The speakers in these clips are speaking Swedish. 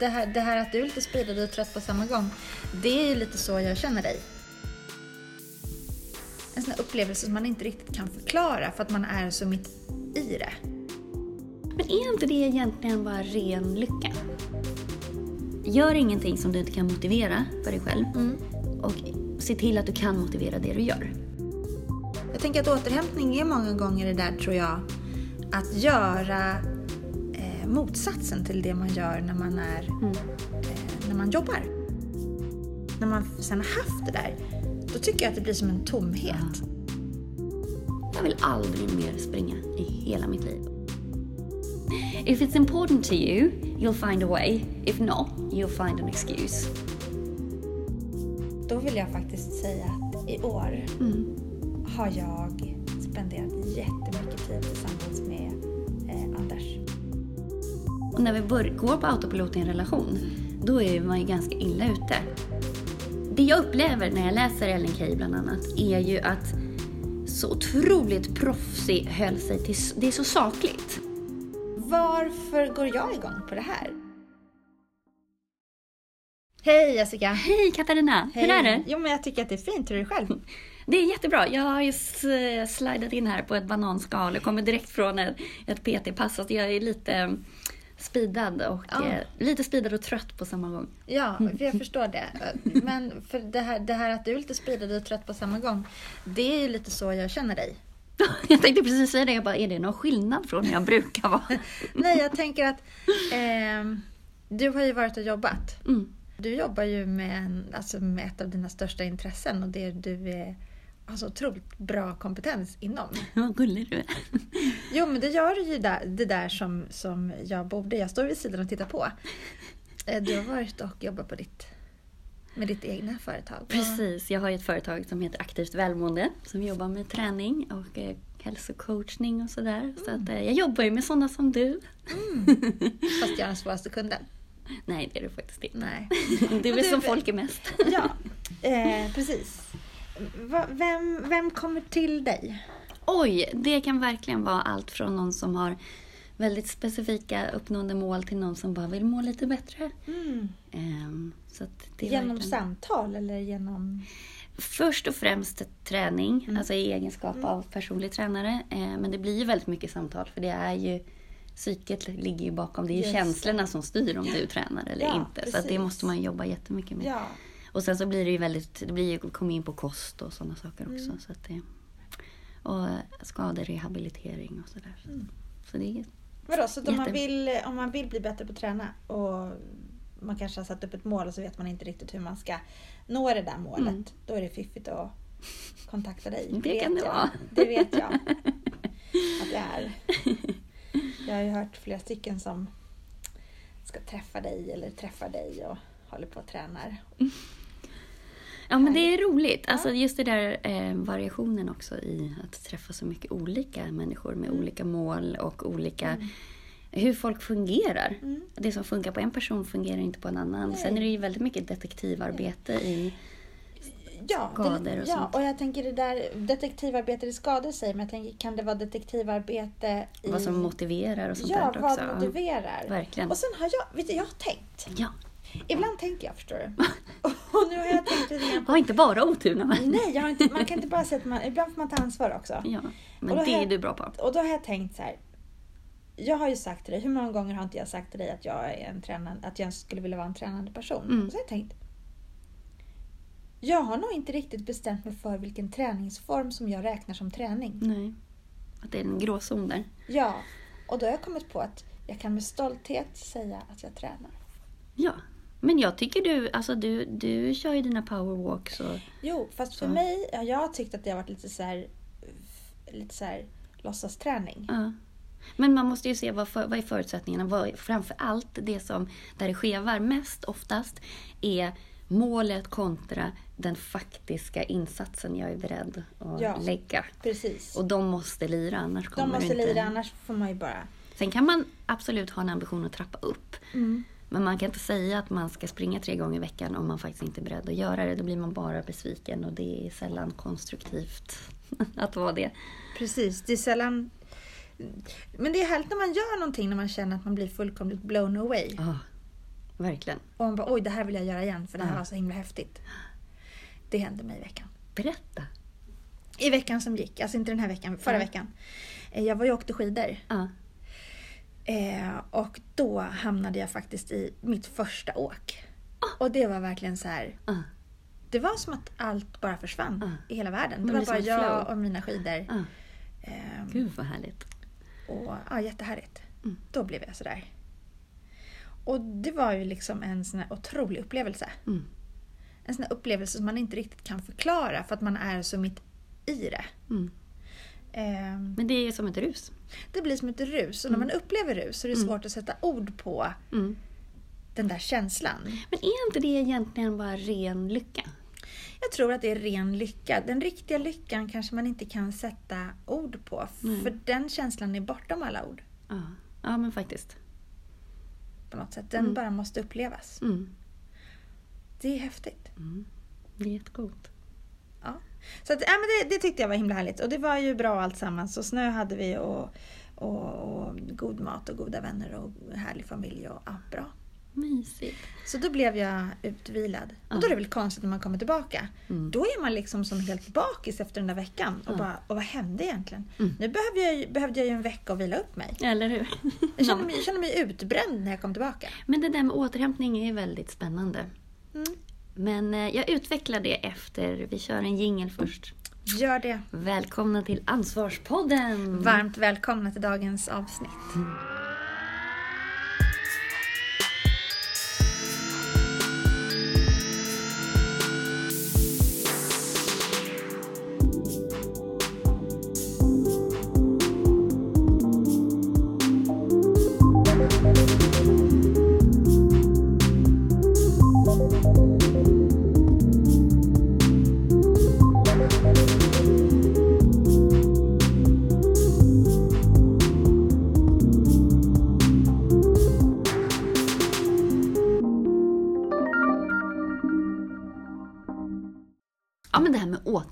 det här, det här att du är lite speedad och trött på samma gång, det är ju lite så jag känner dig. En sån här upplevelse som man inte riktigt kan förklara för att man är så mitt i det. Men är inte det egentligen bara ren lycka? Gör ingenting som du inte kan motivera för dig själv och se till att du kan motivera det du gör. Jag tänker att återhämtning är många gånger det där, tror jag, att göra motsatsen till det man gör när man, är, eh, när man jobbar. När man sen har haft det där, då tycker jag att det blir som en tomhet. Jag vill aldrig mer springa i hela mitt liv. If it's important to you, you'll find a way. If not, you'll find an excuse. Då vill jag faktiskt säga att i år har jag spenderat jättemycket Och när vi går på autopilot i en relation, då är man ju ganska illa ute. Det jag upplever när jag läser Ellen Key bland annat är ju att så otroligt proffsig höll sig till... Det är så sakligt. Varför går jag igång på det här? Hej Jessica! Hej Katarina! Hur är det? Jo men jag tycker att det är fint. Hur är det själv? Det är jättebra. Jag har just slidat in här på ett bananskal. Jag kommer direkt från ett, ett PT-pass. Så jag är lite eh, speedad och Ja. eh, lite speedad och trött på samma gång. Ja, för jag förstår det. Men för det här, det här att du är lite speedad och trött på samma gång, det är ju lite så jag känner dig. Jag tänkte precis säga det. Jag bara, är det någon skillnad från hur jag brukar vara? Nej, jag tänker att ehm, du har ju varit och jobbat. Mm. Du jobbar ju med, alltså med ett av dina största intressen och det du är, har så otroligt bra kompetens inom. Vad gullig du är. Jo, men det gör ju det där som, som jag borde. Jag står vid sidan och tittar på. Eh, Du har varit och jobbat på ditt, med ditt egna företag. Precis, jag har ett företag som heter Aktivt Välmående som jobbar med träning och eh, hälsocoachning och sådär. Så att, eh, jag jobbar ju med sådana som du. Fast jag är den svåraste kunden. Nej, det är du faktiskt inte. Nej. Du är du- som folk är mest. Ja, eh, precis. Vem, vem kommer till dig? Oj, det kan verkligen vara allt från någon som har väldigt specifika uppnående mål till någon som bara vill må lite bättre. Ehm, så att det är Genom verkligen- samtal eller genom... Först och främst träning, Mm. alltså i egenskap av personlig tränare. Eh, men det blir ju väldigt mycket samtal för det är ju Psyket ligger ju bakom. Det är ju Just känslorna som styr om du tränar eller Ja, inte. Så att det precis. måste man jobba jättemycket med. Ja, Och sen så blir det ju väldigt, det blir ju komma in på kost och sådana saker också. Mm. Så att det, och eh, skaderehabilitering och sådär. Mm. Så det är, Vadå, så att om man, Jätte- vill, om man vill bli bättre på att träna och man kanske har satt upp ett mål och så vet man inte riktigt hur man ska nå det där målet. Mm. Då är det fiffigt att kontakta dig. Det vet kan det jag. vara. Det vet jag att det är. Jag har ju hört flera stycken som ska träffa dig eller träffar dig och håller på och tränar. ja men det är roligt. Alltså just det där eh, variationen också i att träffa så mycket olika människor med Mm. olika mål och olika hur folk fungerar. Mm. Det som funkar på en person fungerar inte på en annan. Nej. Sen är det ju väldigt mycket detektivarbete i... Ja, Skador det, och ja sånt. och jag tänker det där detektivarbete i skador säger men jag tänker kan det vara detektivarbete i... Vad som motiverar och sånt Ja, där vad också. motiverar. Verkligen. Och sen har jag, vet du, jag har tänkt. Ja. Ibland tänker jag, förstår du. Och nu har jag tänkt lite grann på... Ha inte bara otur när man... Nej, jag har inte, man kan inte bara säga att man... Ibland får man ta ansvar också. Ja, men det har är jag- du bra på. Och då har jag tänkt så här. Jag har ju sagt till dig, hur många gånger har inte jag sagt till dig att jag, är en tränande, att jag skulle vilja vara en tränande person? Mm. Och så har jag tänkt. Jag har nog inte riktigt bestämt mig för vilken träningsform som jag räknar som träning. Nej. Att det är en gråzon där. Ja, och då har jag kommit på att jag kan med stolthet säga att jag tränar. Ja. Men jag tycker du, alltså du, du kör ju dina powerwalks och... Jo, fast för Så. mig, ja, jag har tyckt att det har varit lite så här, lite så här låtsasträning. Ja. Men man måste ju se vad, för, vad är förutsättningarna. Vad, framför allt det som, där det skevar mest oftast, är målet kontra den faktiska insatsen jag är beredd att Ja. lägga. Precis. Och de måste lira, annars kommer De måste inte... lira, annars får man ju bara... Sen kan man absolut ha en ambition att trappa upp. Mm. Men man kan inte säga att man ska springa tre gånger i veckan om man faktiskt inte är beredd att göra det. Då blir man bara besviken och det är sällan konstruktivt att vara det. Precis, det är sällan... Men det är härligt när man gör någonting när man känner att man blir fullkomligt blown away. Ja, verkligen. Och man bara oj det här vill jag göra igen för det här Ja. var så himla häftigt. Det hände mig i veckan. Berätta. I veckan som gick, alltså inte den här veckan, förra Ja. veckan. Eh, Jag var ju och åkte skidor. Ja. Eh, och då hamnade jag faktiskt i mitt första åk. Och det var verkligen så här. Ja. Det var som att allt bara försvann Ja. i hela världen. Det var bara jag flow. och mina skidor. Ja. Eh, Gud vad härligt. och, ja, jättehärligt. Mm. Då blev jag sådär. Och det var ju liksom en sån här otrolig upplevelse. Mm. En sån här upplevelse som man inte riktigt kan förklara för att man är så mitt i det. Mm. Eh, Men det är som ett rus. det blir som ett rus och när man upplever rus så är det Mm. svårt att sätta ord på Mm. den där känslan. Men är inte det egentligen bara ren lycka? Jag tror att det är ren lycka. Den riktiga lyckan kanske man inte kan sätta ord på. Nej. För den känslan är bortom alla ord. Ja, ja men faktiskt. På något sätt. Den Mm. bara måste upplevas. Mm. Det är häftigt. Mm. Det är jättecoolt. Så att, ja, men det, det tyckte jag var himla härligt. Och det var ju bra alltsammans. Och snö hade vi och, och, och god mat och goda vänner och härlig familj. Och, ja, bra. Mysigt. Så då blev jag utvilad. Ja. Och då är det väl konstigt när man kommer tillbaka. Mm. Då är man liksom som helt bakis efter den där veckan. Och, Ja. bara, och vad hände egentligen? Mm. Nu behövde jag, behövde jag ju en vecka att vila upp mig. Eller hur? Jag kände, mig, jag kände mig utbränd när jag kom tillbaka. Men det där med återhämtning är väldigt spännande. Men eh, jag utvecklar det efter, vi kör en jingel först. Gör det. Välkomna till Ansvarspodden! Varmt välkomna till dagens avsnitt.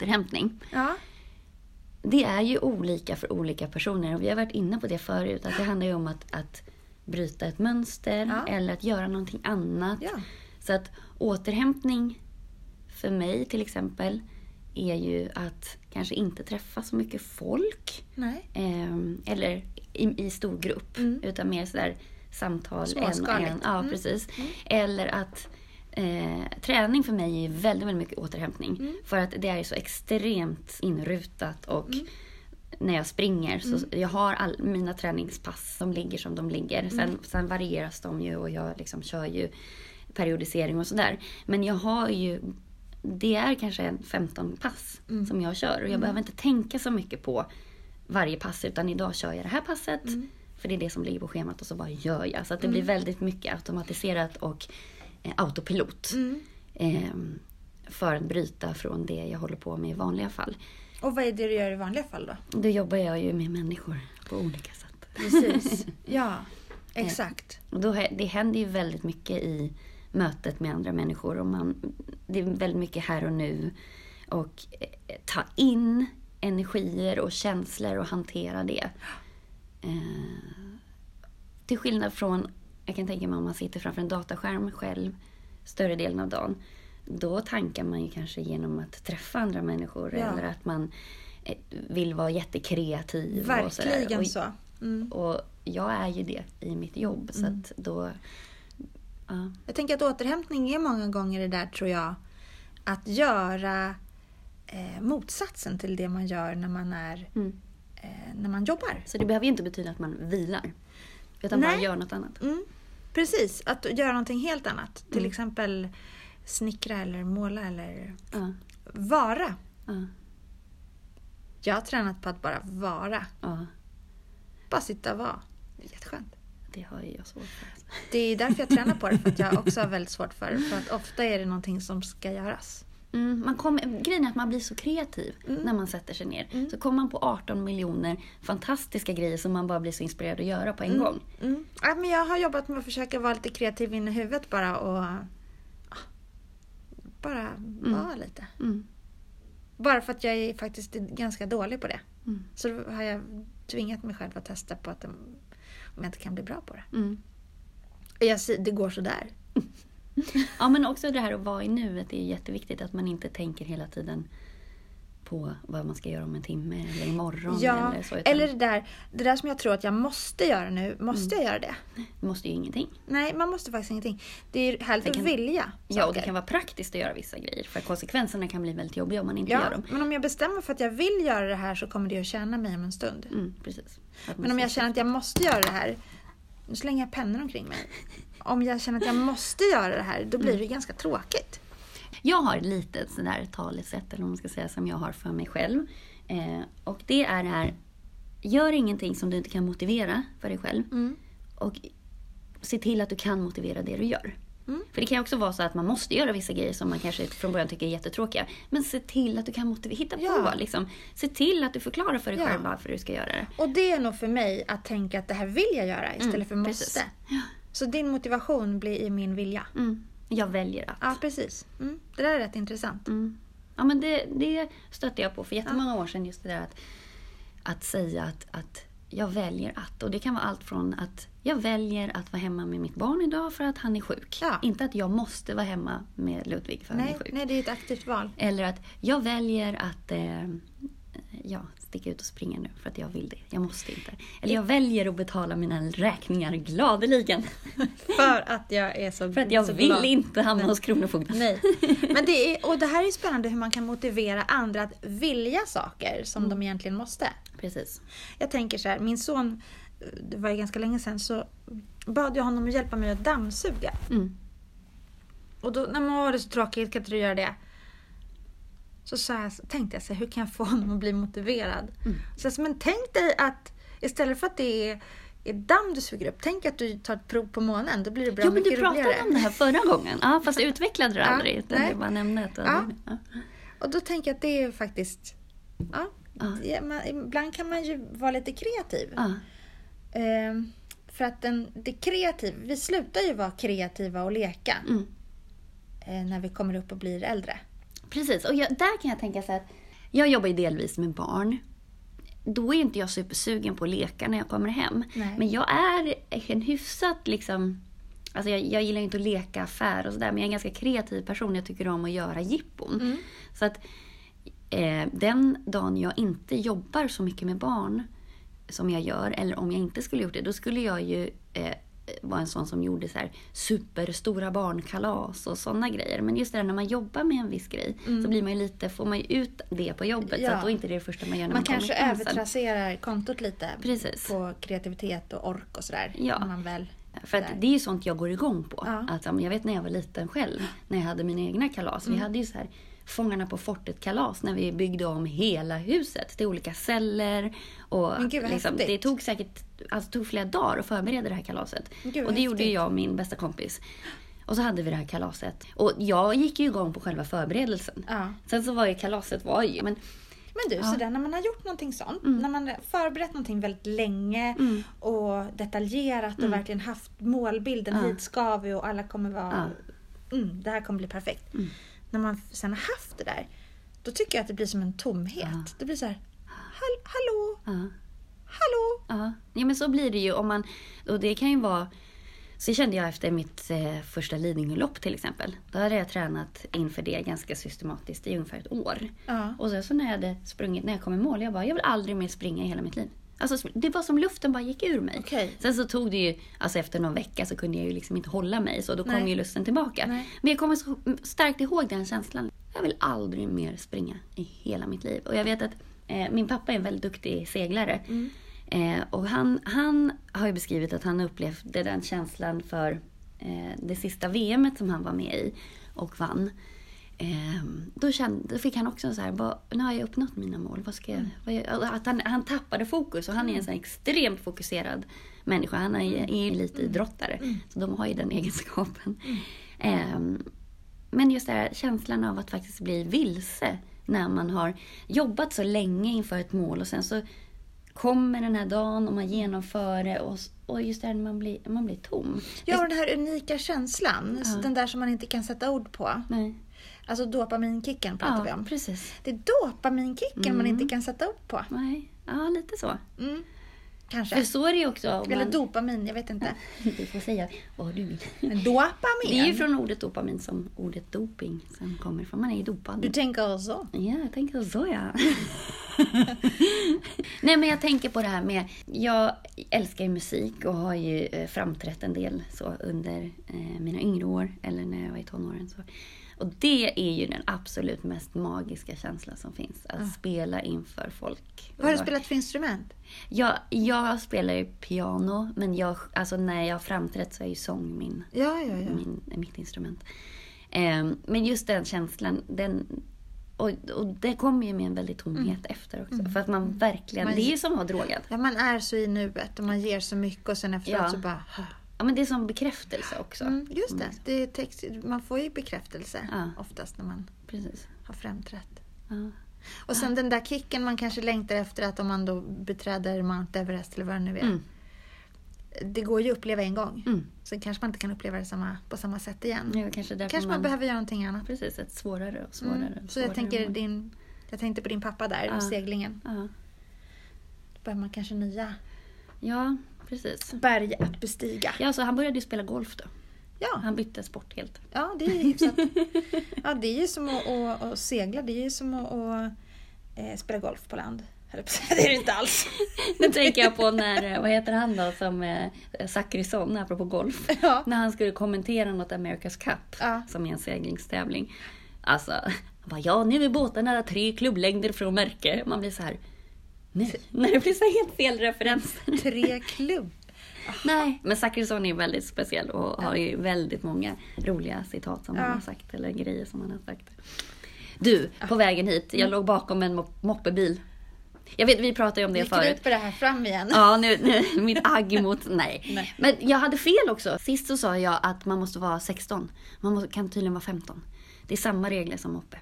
Återhämtning. Ja. Det är ju olika för olika personer och vi har varit inne på det förut. Att det handlar ju om att, att bryta ett mönster Ja. eller att göra någonting annat. Ja. Så att återhämtning för mig till exempel är ju att kanske inte träffa så mycket folk. Nej. Ehm, eller i, i stor grupp. Mm. Utan mer sådär samtal en och en. Ja, Mm. precis. Eller att eh, träning för mig är väldigt, väldigt mycket återhämtning. Mm. För att det är så extremt inrutat och Mm. när jag springer så jag har all, mina träningspass som ligger som de ligger. Sen, Mm. sen varieras de ju och jag liksom kör ju periodisering och sådär. Men jag har ju det är kanske en 15 pass Mm. som jag kör och jag behöver inte tänka så mycket på varje pass utan idag kör jag det här passet Mm. för det är det som ligger på schemat och så bara gör jag. Så att det blir väldigt mycket automatiserat och autopilot. Mm. Ehm, för att bryta från det jag håller på med i vanliga fall. Och vad är det du gör i vanliga fall då? Då jobbar jag ju med människor på olika sätt. Precis. ja, exakt. Och då, det händer ju väldigt mycket i mötet med andra människor. Och man, det är väldigt mycket här och nu. Och eh, ta in energier och känslor och hantera det. Eh, till skillnad från, jag kan tänka mig om man sitter framför en dataskärm själv större delen av dagen. Då tankar man ju kanske genom att träffa andra människor Ja. eller att man eh, vill vara jättekreativ. och. Verkligen Och- så. Mm. och jag är ju det i mitt jobb. Så Mm. då... Ja. Jag tänker att återhämtning är många gånger det där tror jag. Att göra eh, motsatsen till det man gör när man, är, Mm. eh, när man jobbar. Så det behöver ju inte betyda att man vilar. Utan bara Nej. gör något annat. Mm. Precis, att göra någonting helt annat. Till Mm. exempel snickra eller måla eller Ja, vara. ja, Jag har tränat på att bara vara. ja. Bara sitta och vara. Det är jätteskönt. Det har jag svårt för. Det är därför jag tränar på det, för att jag också har väldigt svårt för det. För att ofta är det någonting som ska göras. Mm, man kommer, grejen är att man blir så kreativ Mm. när man sätter sig ner. Mm. Så kommer man på 18 miljoner fantastiska grejer som man bara blir så inspirerad att göra på en gång. Mm. Ja, men jag har jobbat med att försöka vara lite kreativ inne i huvudet bara och ah, bara vara lite. Mm. Bara för att jag är faktiskt ganska dålig på det. Mm. Så då har jag tvingat mig själv att testa på att om jag inte kan bli bra på det. Mm. Och jag, det går sådär. Ja, men också det här att vara i nuet. Är jätteviktigt att man inte tänker hela tiden på vad man ska göra om en timme eller imorgon. Ja, eller, så, eller det där, det där som jag tror att jag måste göra nu, måste Mm. jag göra det? Du måste ju ingenting. Nej, man måste faktiskt ingenting. Det är härligt Det kan- att vilja Ja, och det saker. kan vara praktiskt att göra vissa grejer. För konsekvenserna kan bli väldigt jobbiga om man inte gör Ja, dem. men om jag bestämmer för att jag vill göra det här så kommer det att tjäna mig om en stund. Mm, precis. Men om jag känner att jag måste göra det här, nu slänger jag pennor omkring mig. Om jag känner att jag måste göra det här, då blir Mm. det ganska tråkigt. Jag har ett litet sådär talesätt, eller vad man ska säga, som jag har för mig själv. Eh, och det är det här, gör ingenting som du inte kan motivera för dig själv. Mm. Och se till att du kan motivera det du gör. Mm. För det kan också vara så att man måste göra vissa grejer som man kanske från början tycker är jättetråkiga. Men se till att du kan motivera, hitta Ja. på liksom. Se till att du förklarar för dig Ja. själv varför du ska göra det. Och det är nog för mig att tänka att det här vill jag göra istället Mm, för måste. Ja. Så din motivation blir i min vilja. Mm. Jag väljer att. Ja, precis. Mm. Det där är rätt intressant. Mm. Ja, men det, det stötte jag på för jättemånga år sedan. Just det där att, att säga att, att jag väljer att. Och det kan vara allt från att jag väljer att vara hemma med mitt barn idag för att han är sjuk. Ja. Inte att jag måste vara hemma med Ludvig för att han Nej, är sjuk. nej, det är ett aktivt val. Eller att jag väljer att eh, ja, sticka ut och springa nu för att jag vill det. Jag måste inte. Eller jag väljer att betala mina räkningar gladeligen. För att jag är så För att jag vill glad. inte hamna hos Kronofogden. Nej. Men det är, och det här är spännande hur man kan motivera andra att vilja saker som Mm. de egentligen måste. Precis. Jag tänker så här, min son, det var ju ganska länge sedan, så bad jag honom att hjälpa mig att dammsuga. Mm. Och då, nej men det är så tråkigt, kan inte du göra det? Så, jag, så tänkte jag så här, hur kan jag få honom att bli motiverad? Mm. Så jag sa, men tänk dig att istället för att det är, är damm du suger upp, tänk att du tar ett prov på månen, då blir det bra Ja, men du mycket pratade roligare. om det här förra gången. Ja, fast du utvecklade det Ja, aldrig. Utan nej. du bara att du Ja. ja. Och då tänker jag att det är faktiskt, ja, Ja. man, ibland kan man ju vara lite kreativ. Ehm, för att den, det kreativ, vi slutar ju vara kreativa och leka Mm. eh, när vi kommer upp och blir äldre. Precis, och jag, där kan jag tänka så att jag jobbar ju delvis med barn. Då är inte jag supersugen på att leka när jag kommer hem. Nej. Men jag är en hyfsat liksom... Alltså jag, jag gillar ju inte att leka affär och sådär, men jag är en ganska kreativ person. Jag tycker om att göra jippon. Mm. Så att eh, den dagen jag inte jobbar så mycket med barn som jag gör, eller om jag inte skulle gjort det, då skulle jag ju eh, vara en sån som gjorde så här superstora barnkalas och sådana grejer. Men just det här när man jobbar med en viss grej så blir man lite, får man ju ut det på jobbet. Så Mm. Ja. att då är inte det det första man gör när Man man, kommer kanske övertrasserar kontot lite Precis. på kreativitet och ork och sådär. Ja. Man väl För där. det är ju sånt jag går igång på. Ja. Att, jag vet när jag var liten själv, när jag hade mina egna kalas. Mm. Vi hade ju så här Fångarna på fortet-kalas när vi byggde om hela huset till olika celler. Och Men gud, vad liksom, häftigt. det tog säkert alltså, tog flera dagar att förbereda det här kalaset. Gud, och det gjorde ju jag och min bästa kompis. Och så hade vi det här kalaset. Och jag gick ju igång på själva förberedelsen. Ja. Sen så var ju kalaset var ju... Men, Men du, Ja. sådär, när man har gjort någonting sånt, Mm. när man har förberett någonting väldigt länge Mm. och detaljerat och verkligen haft målbilden, Ja. hit ska vi och alla kommer vara, mm, det här kommer bli perfekt. När man sen har haft det där, då tycker jag att det blir som en tomhet. Ja. Det blir så här, Hall, hallå, ja. hallå. Ja. ja, men så blir det ju om man... Och det kan ju vara... Så kände jag efter mitt eh, första Lidingölopp till exempel. Då hade jag tränat inför det ganska systematiskt i ungefär ett år. Ja. Och sen så när jag hade sprungit, när jag kom i mål, jag bara, jag vill aldrig mer springa i hela mitt liv. Alltså det var som luften bara gick ur mig. Okej. Sen så tog det ju, alltså efter någon vecka så kunde jag ju liksom inte hålla mig så då kom Nej. ju lusten tillbaka. Nej. Men jag kommer så starkt ihåg den känslan. Jag vill aldrig mer springa i hela mitt liv. Och jag vet att eh, min pappa är en väldigt duktig seglare. Mm. Eh, och han, han har ju beskrivit att han upplevde den känslan för eh, det sista VMet som han var med i och vann. Eh, då, kände, då fick han också så här, vad, nu har jag uppnått mina mål. Vad ska jag, vad jag, att han, han tappade fokus och han är en sån här extremt fokuserad människa. Han är, är ju lite idrottare, så de har ju den egenskapen. Eh, men just det här känslan av att faktiskt bli vilse när man har jobbat så länge inför ett mål och sen så kommer den här dagen och man genomför det och, och just det här man blir, man blir tom. Ja, den här unika känslan, Ja. den där som man inte kan sätta ord på. Nej. Alltså dopaminkicken pratar vi Ja, om. precis. Det är dopaminkicken man Mm. inte kan sätta ord på. Nej, ja lite så. Mm. Kanske. För så är det ju också. om Eller man- dopamin, jag vet inte. Du får säga vad du vill. Dopamin? Det är ju från ordet dopamin som ordet doping som kommer ifrån. Man är ju dopad. Du tänker så? Ja, jag tänker så ja. Nej men jag tänker på det här med, jag älskar ju musik och har ju eh, framträtt en del så under eh, mina yngre år, eller när jag var i tonåren. Så. Och det är ju den absolut mest magiska känslan som finns, att spela inför folk. Vad har du spelat för instrument? Jag, jag spelar ju piano, men jag, alltså när jag har framträtt så är ju sång min Ja, ja, ja. min, mitt instrument. Ehm, men just den känslan, den, och, och det kommer ju med en väldig tomhet efter också. För att man verkligen, Man- det är ju som att vara drogad. Ja, man är så i nuet och man ger så mycket och sen efteråt Ja. så bara... Ja men det är som bekräftelse också. Mm, just det, det är text, man får ju bekräftelse Ja. oftast när man Precis. har framträtt. Ja. Och sen den där kicken man kanske längtar efter att om man då beträder Mount Everest eller vad det nu är. Mm. Det går ju att uppleva en gång. Mm. Sen kanske man inte kan uppleva det samma, på samma sätt igen. Ja, kanske kanske man, behöver göra någonting annat. Precis, ett svårare och svårare. Mm. och Så jag svårare tänker din, jag tänkte på din pappa där, Ja. seglingen. Ja. Då behöver man kanske nya ja, precis. berg att bestiga. Ja, så han började ju spela golf då. Ja, Han bytte sport helt. ja det är hyfsat. Ja, det är ju som att, att, att segla, det är ju som att, att eh, spela golf på land. Det är det inte alls. Nu tänker jag på när, eh, vad heter han då, som eh, Zachrisson, apropå golf. Ja. När han skulle kommentera något America's Cup, Ja. som är en seglingstävling. Alltså, han bara, ja nu är båtarna tre klubblängder från märke. Man blir så här, nej, när det blir så helt fel referenser. Tre klubb. Nej, men Zachrisson är väldigt speciell och har ju väldigt många roliga citat som han Ja. har sagt, eller grejer som han har sagt. Du, på vägen hit, Mm. jag låg bakom en mop- moppebil. Jag vet, vi pratade ju om det Gick du förut. ut på det här fram igen? Ja, nu, nu mitt agg mot... Nej. Nej. Men jag hade fel också. Sist så sa jag att man måste vara 16. Man måste, kan tydligen vara 15. Det är samma regler som moppe.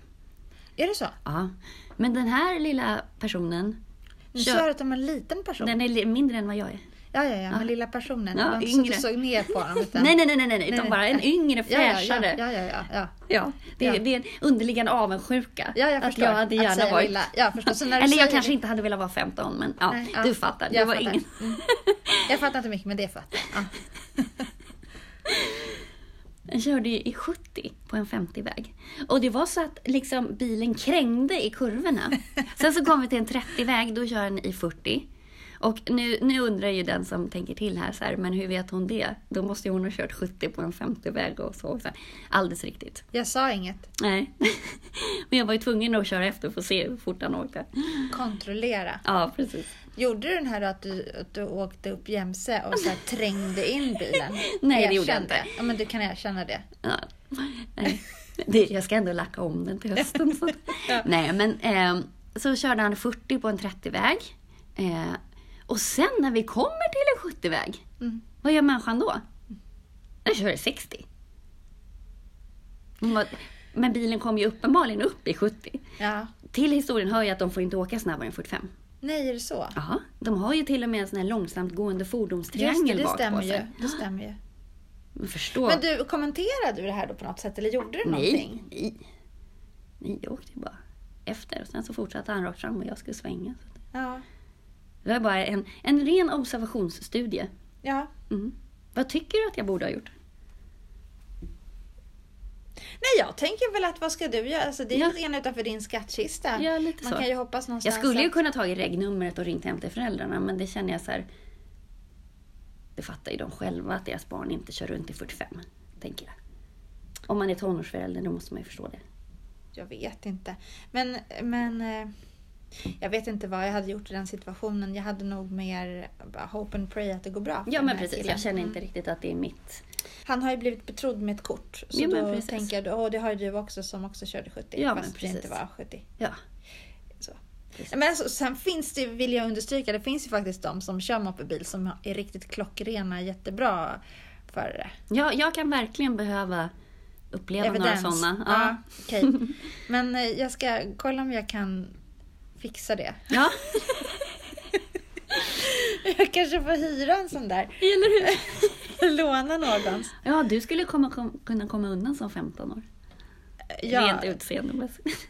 Är det så? Ja. Men den här lilla personen, Nu kör- sa du att de är en liten person. den är mindre än vad jag är. Ja, ja, ja, men lilla personen. Ja, det inte så att du såg ner på honom. Utan... Nej, nej, nej, nej, nej, utan bara en yngre, Ja, ja, fräschare. Ja, ja, ja. ja. Ja, det, Ja. det är en underliggande avundsjuka. ja jag att förstår. jag hade Att gärna säga varit... lilla. Ja, du Eller jag säger kanske det- inte hade velat vara 15, men ja, Nej, du fattar. Det Jag var fattar. ingen... Mm. Jag fattar inte mycket, men det fattar jag. Den körde ju i 70 på en 50-väg. Och det var så att liksom bilen krängde i kurvorna. Sen så kom vi till en 30-väg, då kör den i 40. Och nu, nu undrar ju den som tänker till här, så här, men hur vet hon det? Då måste ju hon ha kört 70 på en 50-väg och så. så. Alldeles riktigt. Jag sa inget. Nej. Men jag var ju tvungen att köra efter för att se hur fort han åkte. Kontrollera. Ja, precis. Gjorde du den här då att du, att du åkte upp jämse och så trängde in bilen? Nej, det gjorde jag inte. Ja, men du kan erkänna det. Ja. Nej. Det, jag ska ändå lacka om den till hösten. Så. Ja. Nej, men eh, så körde han 40 på en 30-väg. Eh, och sen när vi kommer till en 70-väg, Mm. vad gör människan då? Den kör 60. Hon var- Men bilen kom ju uppenbarligen upp i 70. Ja. Till historien hör ju att de får inte åka snabbare än 45. Nej, är det så? Ja, de har ju till och med en sån här långsamt gående Just fordonstriangel bak stämmer på ju. sig. Det stämmer ju. Men förstå. Men du, kommenterade du det här då på något sätt eller gjorde du nej, någonting? nej. Nej, jag åkte ju bara efter. Sen så fortsatte han rakt fram och jag skulle svänga. Ja. Det var bara en, en ren observationsstudie. Ja. Mm. Vad tycker du att jag borde ha gjort? Nej, jag tänker väl att vad ska du göra? Alltså, det är Ja. lite grann utanför din skattkista. Ja, lite Man så. kan ju hoppas någonstans Jag skulle ju att- kunna tagit regnumret och ringt hem till föräldrarna, men det känner jag så här. Det fattar ju de själva att deras barn inte kör runt i 45, tänker jag. Om man är tonårsförälder, då måste man ju förstå det. Jag vet inte. Men, men eh, jag vet inte vad jag hade gjort i den situationen. Jag hade nog mer hope and pray att det går bra. Ja, men precis. killen. Jag känner Mm. inte riktigt att det är mitt. Han har ju blivit betrodd med ett kort. Så Ja, då precis. tänker jag, åh det har ju du också som också körde 70. Ja, men fast det inte var 70. Ja, Så. Precis. Men alltså, sen finns det, vill jag understryka, det finns ju faktiskt de som kör moppebil som är riktigt klockrena, jättebra förare. jag, jag kan verkligen behöva uppleva Evidens. några sådana. Ja, okej. Men eh, jag ska kolla om jag kan fixa det. ja. Jag kanske får hyra en sån där. eller hur? Låna någons. Ja, du skulle komma, kom, kunna komma undan som 15 år. Ja. Rent utseendemässigt.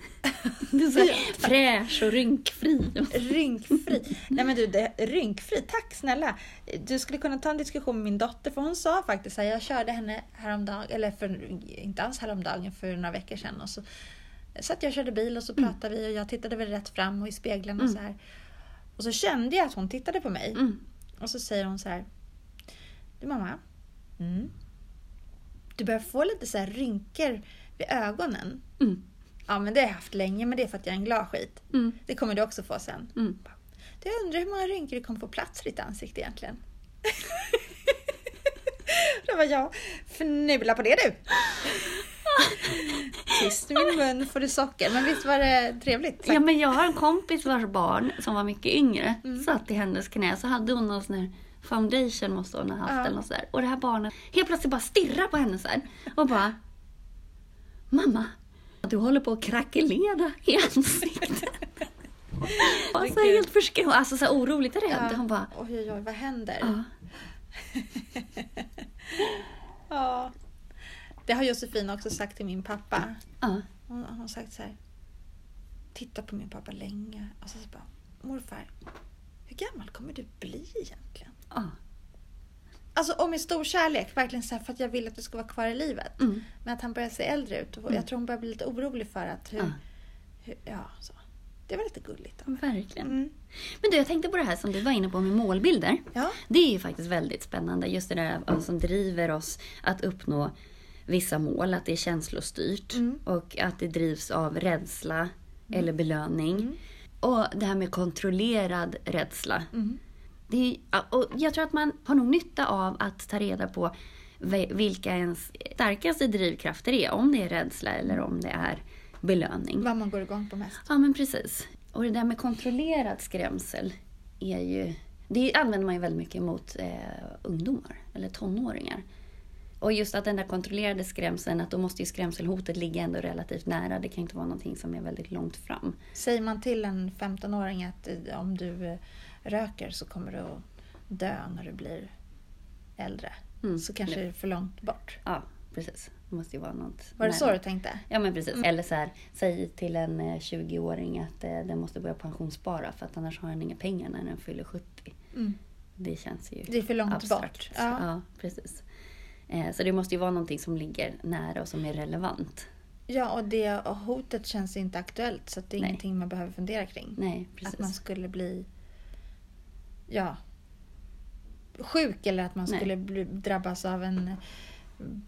Du är så här fräsch och rynkfri. Rynkfri. Nej men du, det, rynkfri, tack snälla. Du skulle kunna ta en diskussion med min dotter för hon sa faktiskt att jag körde henne häromdagen, eller för, inte alls häromdagen, för några veckor sedan. Och så satt jag och körde bil och så pratade vi och jag tittade väl rätt fram och i spegeln och så här. Och så kände jag att hon tittade på mig. Mm. Och så säger hon så här. Du mamma. Mm. Du börjar få lite så här rynkor vid ögonen. Mm. Ja men det har jag haft länge men det är för att jag är en glad skit. Mm. Det kommer du också få sen. Mm. Jag undrar hur många rynkor det kommer få plats i ditt ansikte egentligen. Då var jag, fnula på det du! Tyst i min mun får du socker. Men visst var det trevligt? Ja, men jag har en kompis vars barn som var mycket yngre Mm. satt i hennes knä så hade hon någon sån här foundation måste hon ha haft Ja. eller något sådär. Och det här barnet helt plötsligt bara stirrar på henne så här och bara Mamma, du håller på att krackelera i ansiktet. och så helt förskräckt, alltså så här oroligt rädd. Hon bara, oj, oj, vad händer? ja. Ja. Det har Josefin också sagt till min pappa. ja. Hon hon har sagt så här. Titta på min pappa länge. Och så, så bara, morfar, hur gammal kommer du bli egentligen? ja. Alltså och med stor kärlek, verkligen så här, för att jag vill att du ska vara kvar i livet. Mm. Men att han börjar se äldre ut. Och jag tror hon börjar bli lite orolig för att hur, Ja. hur ja, så. Det var lite gulligt. Då. Verkligen. Mm. Men du, jag tänkte på det här som du var inne på med målbilder. Ja. Det är ju faktiskt väldigt spännande. Just det där vad som driver oss att uppnå vissa mål. Att det är känslostyrt. Mm. Och att det drivs av rädsla eller belöning. Mm. Och det här med kontrollerad rädsla. Mm. Det är, och jag tror att man har nog nytta av att ta reda på vilka ens starkaste drivkrafter är. Om det är rädsla eller om det är belöning. Vad man går igång på mest. Ja, men precis. Och det där med kontrollerad skrämsel är ju... Det använder man ju väldigt mycket mot eh, ungdomar eller tonåringar. Och just att den där kontrollerade skrämseln, att då måste ju skrämselhotet ligga ändå relativt nära. Det kan inte vara någonting som är väldigt långt fram. Säger man till en 15-åring att eh, om du eh, röker så kommer du att dö när du blir äldre. Mm. Så kanske det är för långt bort. Ja, precis. Det måste ju vara något Var det så du tänkte? Ja, men precis. Eller så här, säg till en eh, 20-åring att eh, den måste börja pensionsspara för att annars har den inga pengar när den fyller 70. Mm. Det känns ju Det är för långt abstrakt. bort. Ja. Ja, precis. Eh, Så det måste ju vara någonting som ligger nära och som är relevant. Ja, och det och hotet känns inte aktuellt så att det är Nej. ingenting man behöver fundera kring. Nej, Att precis. man skulle bli ja, sjuk eller att man Nej. skulle bli, drabbas av en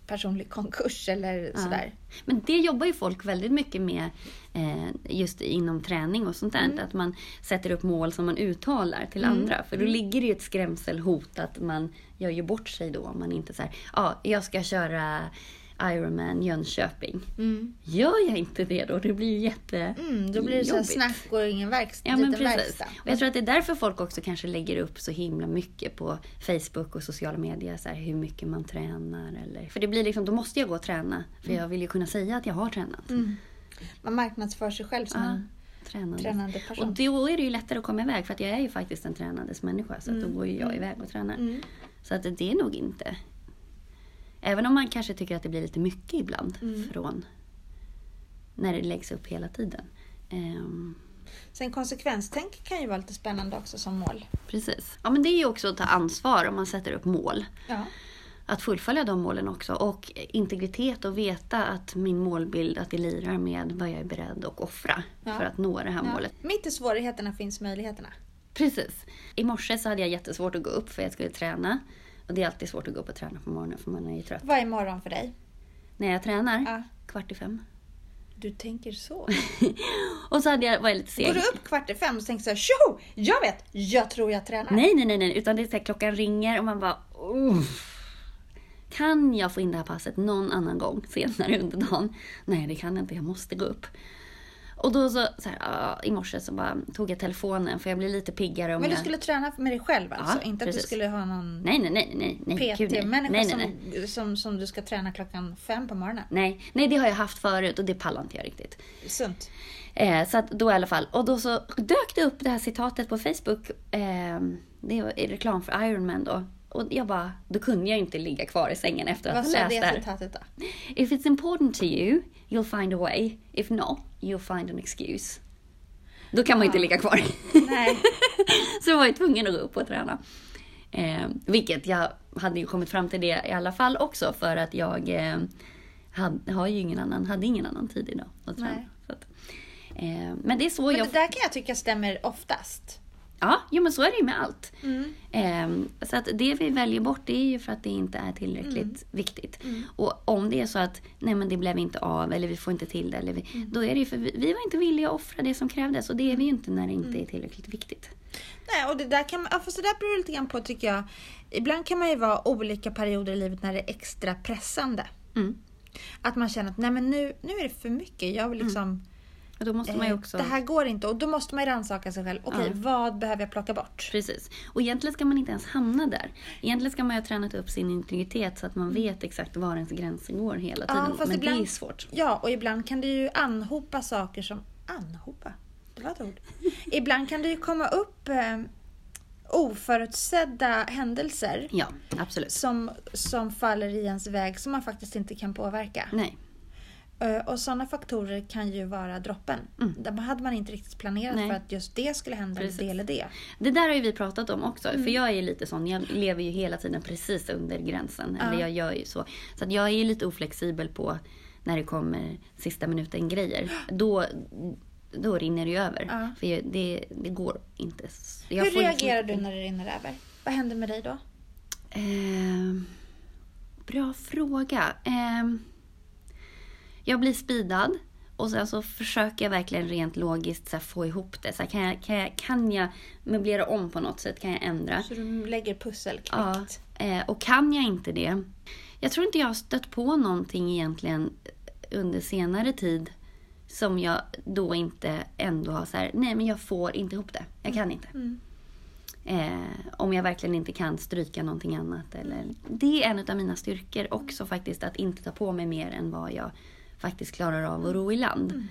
personlig konkurs eller Ja. sådär. Men det jobbar ju folk väldigt mycket med eh, just inom träning och sånt där. Mm. Att man sätter upp mål som man uttalar till Mm. andra. För då ligger det ju ett skrämselhot att man gör ju bort sig då om man inte säger ja, jag ska köra Ironman Jönköping. Mm. Gör jag inte det då? Det blir ju jätte... Mm, då blir det så jobbigt. snack och ingen verkstad. Ja men precis. verkstad. Och jag tror att det är därför folk också kanske lägger upp så himla mycket på Facebook och sociala medier. Så här, hur mycket man tränar. Eller... För det blir liksom, då måste jag gå och träna. För jag vill ju kunna säga att jag har tränat. Mm. Man marknadsför sig själv som Ja, en tränande. tränande Och person. då är det ju lättare att komma iväg för att jag är ju faktiskt en tränandes människa. Så att då Mm. går ju jag Mm. iväg och tränar. Mm. Så att det är nog inte... Även om man kanske tycker att det blir lite mycket ibland Mm. från när det läggs upp hela tiden. Ehm, Sen konsekvenstänk kan ju vara lite spännande också som mål. precis. Ja men det är ju också att ta ansvar om man sätter upp mål. Ja. Att fullfölja de målen också. Och integritet och veta att min målbild, att det lirar med vad jag är beredd att offra Ja. för att nå det här Ja. målet. Mitt i svårigheterna finns möjligheterna. Precis. I morse så hade jag jättesvårt att gå upp för jag skulle träna. Och det är alltid svårt att gå upp och träna på morgonen för man är ju trött. Vad är morgon för dig? När jag tränar, Ja. kvart i fem. Du tänker så. och så hade jag, var jag lite seg. Går du upp kvart i fem och tänker så här, tjoho! Jag vet! Jag tror jag tränar. Nej, nej, nej, nej. Utan det är så här, klockan ringer och man bara... Uff. Kan jag få in det här passet någon annan gång senare under dagen? Nej, det kan jag inte. Jag måste gå upp. Och då så, så här, i morse så bara tog jag telefonen för jag blev lite piggare. Om Men du jag... skulle träna med dig själv alltså? Ja, inte att du precis. skulle ha någon Nej, nej, nej, nej. PT-människa. Som, som, som du ska träna klockan fem på morgonen? Nej, nej, det har jag haft förut och det pallar inte jag riktigt. Sunt. Eh, så att då i alla fall. Och då så dök det upp det här citatet på Facebook. Eh, det i reklam för Ironman då. Och jag bara, då kunde jag inte ligga kvar i sängen efter att Vad ha sa läst det det här. citatet då? If it's important to you, you'll find a way. If not, you'll find an excuse. Då kan man inte ligga kvar. Nej. så jag var ju tvungen att gå upp och träna. Eh, vilket jag hade ju kommit fram till det i alla fall också för att jag eh, hade, har ju ingen annan, hade ingen annan tid idag att träna. Att, eh, men det är så Men jag... det där kan jag tycka stämmer oftast. Ja, jo, men så är det ju med allt. Mm. Ehm, så att det vi väljer bort det är ju för att det inte är tillräckligt Mm. viktigt. Och om det är så att nej men det blev inte av eller vi får inte till det. Eller vi, Mm. Då är det ju för vi, vi var inte villiga att offra det som krävdes och det är vi ju inte när det inte Mm. är tillräckligt viktigt. Nej, och det där kan man, fast det där beror lite grann på tycker jag. Ibland kan man ju vara olika perioder i livet när det är extra pressande. Mm. Att man känner att nej men nu, nu är det för mycket. Jag vill liksom, då måste man eh, också... Det här går inte. Och då måste man ju rannsaka sig själv. Okej, Ja. vad behöver jag plocka bort? Precis. Och egentligen ska man inte ens hamna där. Egentligen ska man ju ha tränat upp sin integritet så att Mm. man vet exakt var ens gränser går hela tiden. fast men ibland- det är svårt. Ja, och ibland kan det ju anhopa saker som... Anhopa? Det var ett ord. ibland kan det ju komma upp eh, oförutsedda händelser Ja, absolut. som, som faller i ens väg som man faktiskt inte kan påverka. Nej. Eh, Och sådana faktorer kan ju vara droppen. Mm. Där hade man inte riktigt planerat Nej. för att just det skulle hända, Precis. det eller det. Det där har ju vi pratat om också. Mm. För jag är ju lite sån, jag lever ju hela tiden precis under gränsen. Ja. Eller jag gör ju så. Så att jag är ju lite oflexibel på när det kommer sista minuten grejer. Då, då rinner det ju över. Ja. För jag, det, det går inte. Jag Hur liksom reagerar inte- du när det rinner över? Vad händer med dig då? Eh, bra fråga. Eh, jag blir speedad och sen så försöker jag verkligen rent logiskt så få ihop det. Så kan, jag, kan, jag, kan jag möblera om på något sätt? Kan jag ändra? Så du lägger pussel kvickt? Ja, eh, och kan jag inte det. Jag tror inte jag har stött på någonting egentligen under senare tid som jag då inte ändå har så här, nej men jag får inte ihop det. Jag kan inte. Mm. Eh, om jag verkligen inte kan stryka någonting annat. Eller, det är en av mina styrkor också faktiskt, att inte ta på mig mer än vad jag faktiskt klarar av att ro i land.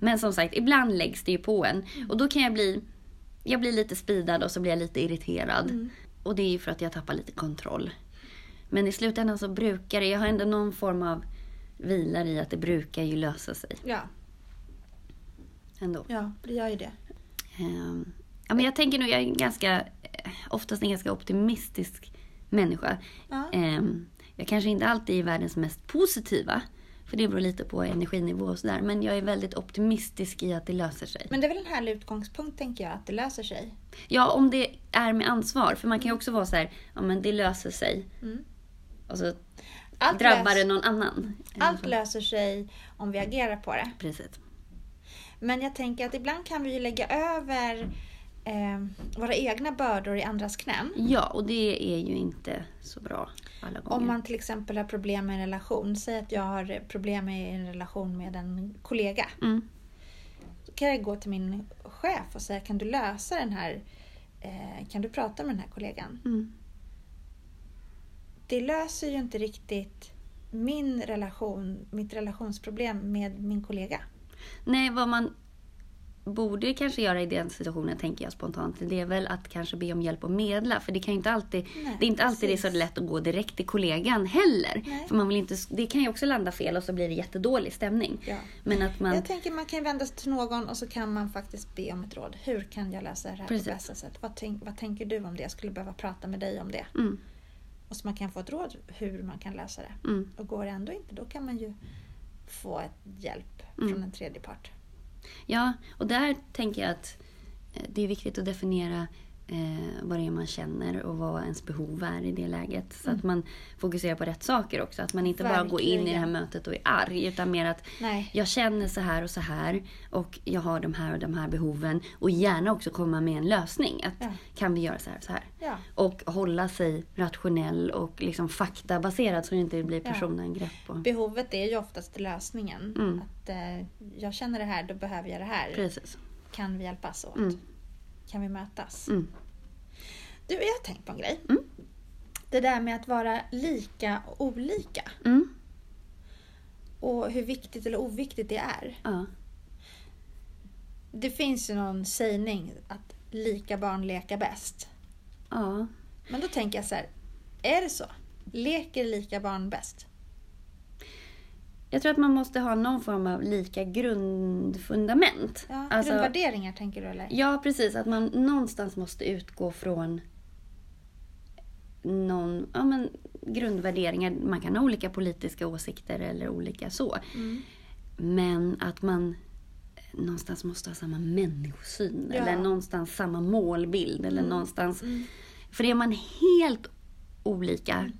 Men som sagt, ibland läggs det ju på en. Och då kan jag bli, jag blir lite speedad och så blir jag lite irriterad. Och det är ju för att jag tappar lite kontroll. Men i slutändan så brukar det, jag har ändå någon form av vilar i att det brukar ju lösa sig Ja, ändå. ja, det gör ju det. Ehm, ja, men jag tänker nog, jag är ganska, oftast en ganska optimistisk människa. Ja. Ehm, jag kanske inte alltid är världens mest positiva. För det beror lite på energinivå och sådär. Men jag är väldigt optimistisk i att det löser sig. Men det är väl en härlig utgångspunkt tänker jag, att det löser sig. Ja, om det är med ansvar. För man kan ju också vara så här, ja men det löser sig. Mm. Och så Allt, drabbar det någon annan. allt löser sig om vi agerar på det. Precis. Men jag tänker att ibland kan vi ju lägga över eh, våra egna bördor i andras knän. Ja, och det är ju inte så bra alla gånger. Om man till exempel har problem med en relation. Säg att jag har problem med en relation med en kollega. Mm. Då kan jag gå till min chef och säga, kan du lösa den här, eh, kan du prata med den här kollegan? Mm. Det löser ju inte riktigt min relation, mitt relationsproblem med min kollega. Nej, vad man borde kanske göra i den situationen, tänker jag spontant, det är väl att kanske be om hjälp och medla. För det kan inte alltid, Nej, det är inte alltid det är så precis. lätt att gå direkt till kollegan heller. Nej. För man vill inte, det kan ju också landa fel och så blir det jättedålig stämning. Ja. Men att man... Jag tänker man kan vända sig till någon och så kan man faktiskt be om ett råd. Hur kan jag lösa det här Precis. på bästa sätt? Vad, tänk, vad tänker du om det? Jag skulle behöva prata med dig om det. Mm, Och så man kan få ett råd hur man kan lösa det. mm. Och går det ändå inte, då kan man ju få ett hjälp Mm. från en tredje part. Ja, och där tänker jag att eh, det är viktigt att definiera eh, vad det är man känner och vad ens behov är i det läget. Så att man fokuserar på rätt saker också. Att man inte bara går in i det här Verkligen. mötet och är arg. Utan mer att Nej. jag känner så här och så här. Och jag har de här och de här behoven. Och gärna också komma med en lösning. Att Ja. kan vi göra så här och så här. Ja. Och hålla sig rationell och liksom faktabaserad så det inte blir personangrepp. Och... Behovet är ju oftast lösningen. Mm. Att eh, jag känner det här, då behöver jag det här. Precis. Kan vi hjälpas åt? Mm. Kan vi mötas? Mm. Du, jag har tänkt på en grej. Mm. Det där med att vara lika och olika. Mm. Och hur viktigt eller oviktigt det är. Ja. Det finns ju någon sägning att lika barn leka bäst. Ja. Men då tänker jag så här. Är det så? Leker lika barn bäst? Jag tror att man måste ha någon form av lika grundfundament. Ja, Alltså- grundvärderingar tänker du eller? Ja, precis. Att man någonstans måste utgå från någon, ja, men, grundvärderingar. Man kan ha olika politiska åsikter eller olika så. Mm. Men att man någonstans måste ha samma människosyn. Ja. Eller någonstans samma målbild. Eller någonstans... Mm. För är man helt olika...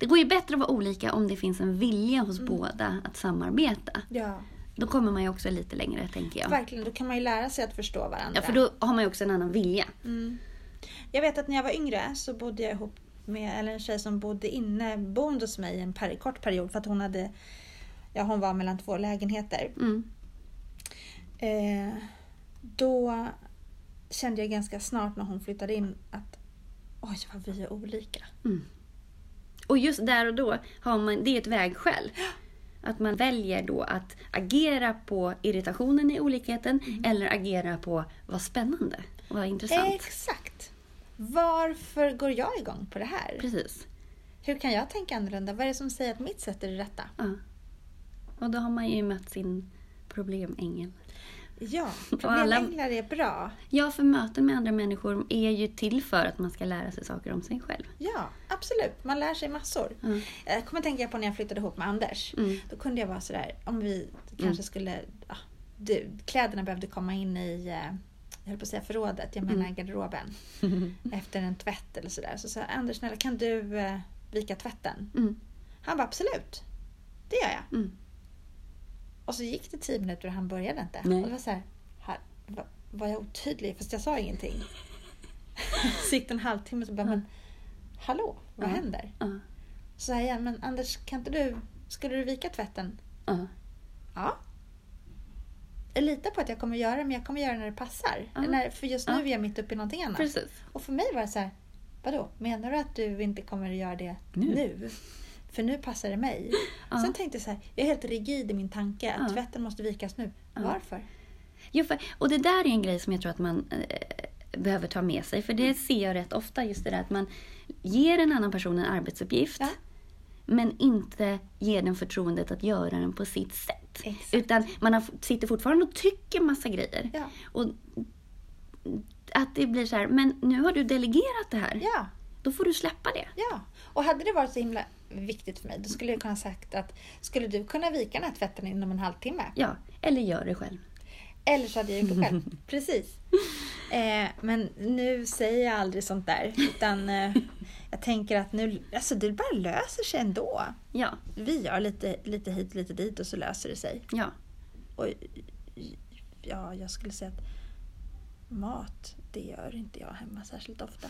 Det går ju bättre att vara olika om det finns en vilja hos Mm. båda att samarbeta. Ja, Då kommer man ju också lite längre, tänker jag. verkligen. Då kan man ju lära sig att förstå varandra. Ja, för då har man ju också en annan vilja. Mm. Jag vet att när jag var yngre så bodde jag ihop med eller en tjej som bodde inne, boende hos mig en per, kort period för att hon hade, ja hon var mellan två lägenheter. Mm. Eh, då kände jag ganska snart när hon flyttade in att oj vad vi är olika. Och just där och då har man, det är ett vägskäl. Att man väljer då att agera på irritationen i olikheten Mm. eller agera på vad spännande och vad intressant. Exakt! Varför går jag igång på det här? Precis. Hur kan jag tänka annorlunda? Vad är det som säger att mitt sätt är det rätta? Ja. Och då har man ju mött sin problemängel. Ja, alla- problemänglar är bra. Ja, för möten med andra människor är ju till för att man ska lära sig saker om sig själv. Ja, absolut. Man lär sig massor. Ja. Jag kommer tänka på när jag flyttade ihop med Anders. Mm. Då kunde jag vara sådär, om vi kanske skulle... Ja, du, kläderna behövde komma in i, eh, jag höll på att säga förrådet, jag menar Mm. garderoben. Efter en tvätt eller sådär. Så sa jag, Anders snälla kan du eh, vika tvätten? Mm. Han bara absolut, det gör jag. Och så gick det tio minuter och han började inte. Nej. Och det var så här, här var, var jag otydlig? Fast jag sa ingenting. så gick det en halvtimme och så bara, men hallå, vad Ja. händer? Ja. Så sa jag igen, men Anders, kan inte du, skulle du vika tvätten? Ja. Ja. Jag litar på att jag kommer göra det, men jag kommer göra det när det passar. När, för just nu är jag mitt uppe i någonting annat. Precis. Och för mig var det så här, vadå, menar du att du inte kommer att göra det Nu? nu? För nu passar det mig. Ja. Sen tänkte jag så här, jag är helt rigid i min tanke att Ja. tvätten måste vikas nu. Varför? Jo, för, och det där är en grej som jag tror att man eh, behöver ta med sig. För Mm. det ser jag rätt ofta, just det där att man ger en annan person en arbetsuppgift. Ja. Men inte ger den förtroendet att göra den på sitt sätt. Exakt. Utan man har, sitter fortfarande och tycker massa grejer. Ja. Och att det blir så här, men nu har du delegerat det här. Ja, Då får du släppa det. ja. Och hade det varit så himla viktigt för mig, då skulle jag kunna sagt att skulle du kunna vika den här tvätten inom en halvtimme? Ja, eller gör det själv. Eller så hade jag gjort det själv. Precis. Eh, men nu säger jag aldrig sånt där. Utan eh, jag tänker att nu, alltså det bara löser sig ändå. Ja, Vi gör lite, lite hit, lite dit och så löser det sig. ja. Och ja, jag skulle säga att mat, det gör inte jag hemma särskilt ofta.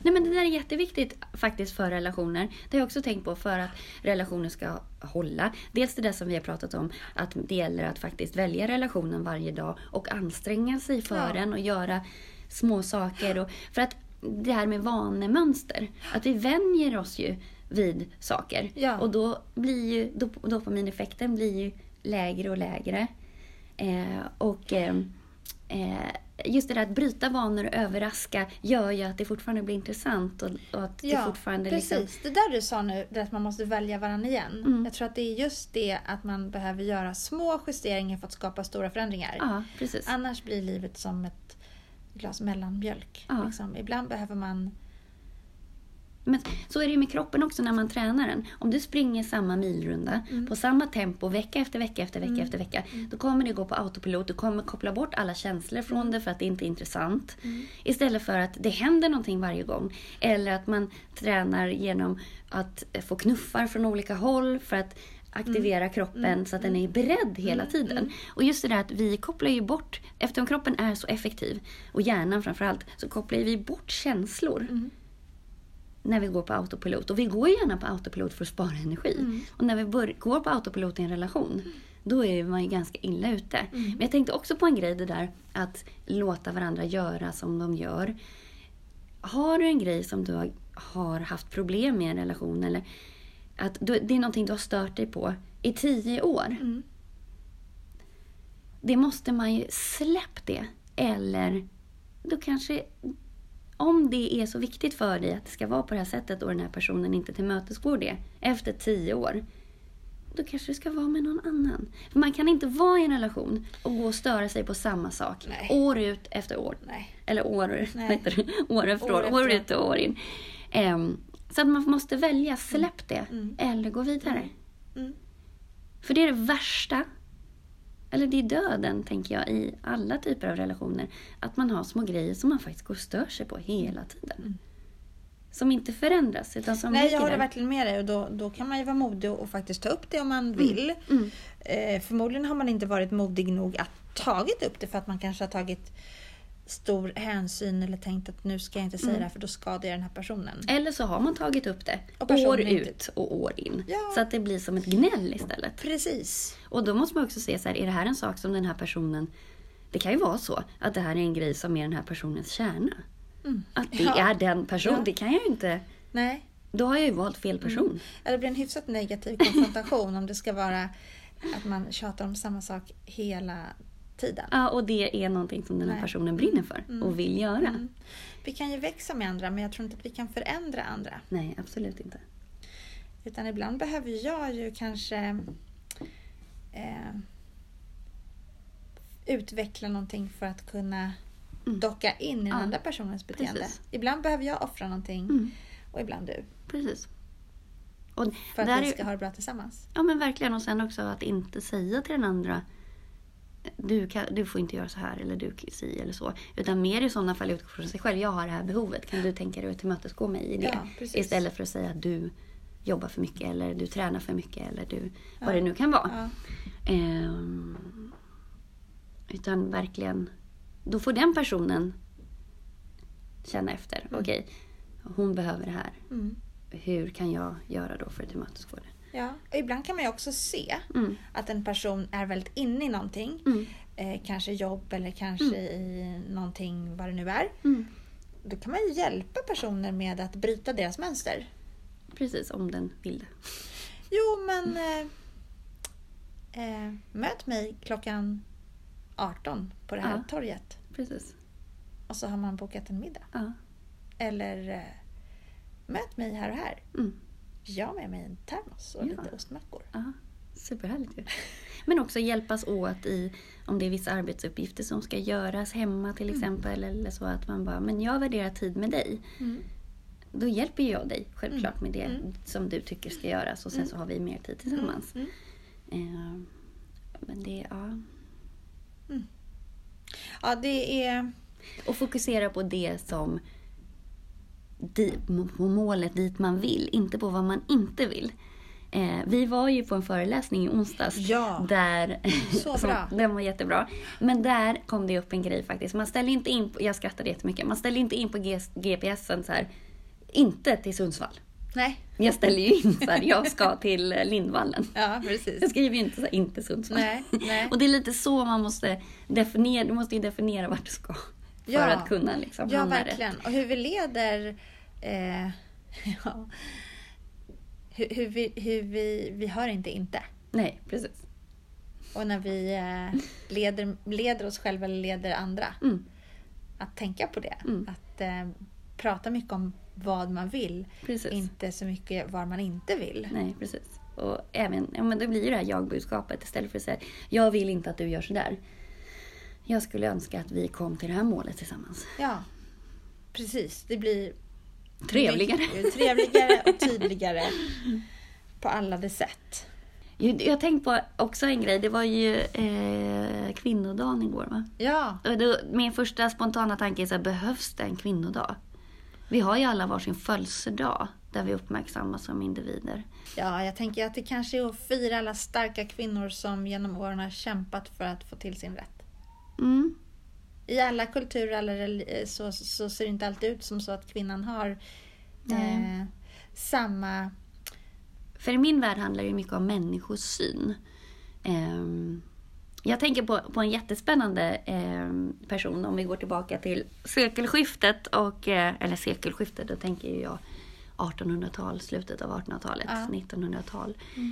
Nej men det där är jätteviktigt faktiskt för relationer. Det har jag också tänkt på för att relationer ska hålla. Dels det där som vi har pratat om, att det gäller att faktiskt välja relationen varje dag och anstränga sig för Ja. den och göra små saker. Och, för att det här med vanemönster, att vi vänjer oss ju vid saker. Ja. Och då blir ju dop- dopamineffekten blir ju lägre och lägre. Eh, och eh, eh, just det där att bryta vanor och överraska gör ju att det fortfarande blir intressant och, och att det fortfarande precis. liksom... Det där du sa nu, det att man måste välja varandra igen. Mm. Jag tror att det är just det att man behöver göra små justeringar för att skapa stora förändringar. Ja, precis. Annars blir livet som ett glas mellanmjölk. Ja. Liksom. Ibland behöver man... Men så är det ju med kroppen också när man tränar den. Om du springer samma milrunda Mm. på samma tempo vecka efter vecka efter vecka efter vecka. Då kommer det gå på autopilot. Du kommer koppla bort alla känslor från det för att det inte är intressant. Mm. Istället för att det händer någonting varje gång. Eller att man tränar genom att få knuffar från olika håll för att aktivera kroppen så att den är beredd hela tiden. Och just det där att vi kopplar ju bort, eftersom kroppen är så effektiv, och hjärnan framförallt, så kopplar vi bort känslor Mm. När vi går på autopilot. Och vi går gärna på autopilot för att spara energi. Mm. Och när vi bör- går på autopilot i en relation, då är man ju ganska illa ute. Mm. Men jag tänkte också på en grej, det där att låta varandra göra som de gör. Har du en grej som du har, haft problem med i en relation, eller att du, det är någonting du har stört dig på i tio år. Mm. Det måste man ju släppa det. Eller då kanske om det är så viktigt för dig att det ska vara på det här sättet och den här personen inte tillmötesgår det efter tio år, då kanske du ska vara med någon annan. För man kan inte vara i en relation och gå och störa sig på samma sak Nej. år ut efter år. Nej. Eller år, Nej. år efter År år, år ut och år in. Ehm, så att man måste välja, släpp det Mm. eller gå vidare. Mm. För det är det värsta, eller det är döden tänker jag i alla typer av relationer. Att man har små grejer som man faktiskt går och stör sig på hela tiden. Som inte förändras utan som Nej, jag håller där. verkligen med dig och då, då kan man ju vara modig och faktiskt ta upp det om man vill. Mm. Eh, förmodligen har man inte varit modig nog att tagit upp det för att man kanske har tagit stor hänsyn eller tänkt att nu ska jag inte säga Mm. det här för då skadar jag den här personen. Eller så har man tagit upp det år inte- ut och år in. Ja. Så att det blir som ett gnäll istället. Precis. Och då måste man också se så här, är det här en sak som den här personen... Det kan ju vara så att det här är en grej som är den här personens kärna. Mm. Att det Ja. är den personen. Ja. Det kan jag ju inte... Nej, Då har jag ju valt fel person. Ja, det blir en hyfsat negativ konfrontation om det ska vara att man tjatar om samma sak hela tiden. Ja, och det är någonting som den här Nej. personen brinner för Mm. och vill göra. Mm. Vi kan ju växa med andra men jag tror inte att vi kan förändra andra. Nej, absolut inte. Utan ibland behöver jag ju kanske eh, utveckla någonting för att kunna Mm. docka in i den Ja, andra personens beteende. precis. Ibland behöver jag offra någonting Mm. och ibland du. Precis. Och För att vi är- ska ha det bra tillsammans. Ja men verkligen och sen också att inte säga till den andra du, kan, du får inte göra så här eller du si eller så. Utan mer i sådana fall utgå från sig själv. Jag har det här behovet. Kan du tänka dig att tillmötesgå mig i det? Ja. Istället för att säga att du jobbar för mycket eller du tränar för mycket eller du, Ja. vad det nu kan vara. Ja. Ehm, utan verkligen, då får den personen känna efter. Okej, hon behöver det här. Mm. Hur kan jag göra då för att tillmötesgå det? Ja. Och ibland kan man ju också se Mm. att en person är väldigt inne i någonting. Mm. Eh, kanske jobb eller kanske i någonting vad det nu är. Mm. Då kan man ju hjälpa personer med att bryta deras mönster. Precis, om den vill det. Jo, men eh, eh, möt mig klockan 18 på det här Ja. torget. Precis. Och så har man bokat en middag. Ja. Eller eh, möt mig här och här. Mm. Jag har med mig en termos och Ja. lite ostmackor. Ja, superhärligt ju. Men också hjälpas åt i om det är vissa arbetsuppgifter som ska göras hemma till exempel. Eller så att man bara, men jag värderar tid med dig. Mm. Då hjälper jag dig självklart med det Mm. som du tycker ska göras. Och sen Mm. så har vi mer tid tillsammans. Mm. Eh, men det, ja. Ja, det är... Och fokusera på det som di, på målet dit man vill, inte på vad man inte vill. Eh, vi var ju på en föreläsning i onsdags. Ja. Där, Så som- bra. Den var jättebra. Men där kom det upp en grej faktiskt. Man ställer inte in, på, jag skrattade jättemycket, man ställer inte in på G, GPSen så här, inte till Sundsvall. Nej. Jag ställer ju in så här, jag ska till eh, Lindvallen. Ja, precis. Jag skriver ju inte så här, inte Sundsvall. Nej, nej. Och det är lite så man måste definiera, du måste ju definiera vart du ska. För Ja. att kunna liksom Ja, verkligen. rätt. Och hur vi leder... Eh, ja, hur, hur, vi, hur vi, vi hör inte inte. Nej, precis. Och när vi eh, leder, leder oss själva eller leder andra. Mm, Att tänka på det. Mm. Att eh, prata mycket om vad man vill. precis. Inte så mycket vad man inte vill. Nej, precis. Och även, ja, men det blir ju det här jag-budskapet istället för att säga jag vill inte att du gör sådär. Jag skulle önska att vi kom till det här målet tillsammans. Ja, precis. Det blir Trevligare. trevligare och tydligare på alla de sätt. Jag jag har tänkt på också en grej. Det var ju eh, kvinnodagen igår va? Ja, då, min första spontana tanke är så här, behövs det en kvinnodag? Vi har ju alla varsin födelsedag där vi uppmärksammas som individer. Ja, jag tänker att det kanske är att fira alla starka kvinnor som genom åren har kämpat för att få till sin rätt. Mm. I alla kulturer alla reli- så, så ser det inte alltid ut som så att kvinnan har eh, samma... För i min värld handlar det ju mycket om människosyn. Ehm, jag tänker på, på en jättespännande ehm, person om vi går tillbaka till sekelskiftet. Och, eh, eller sekelskiftet, då tänker jag 1800-tal, slutet av 1800-talet, Ja. 1900-tal. Eh,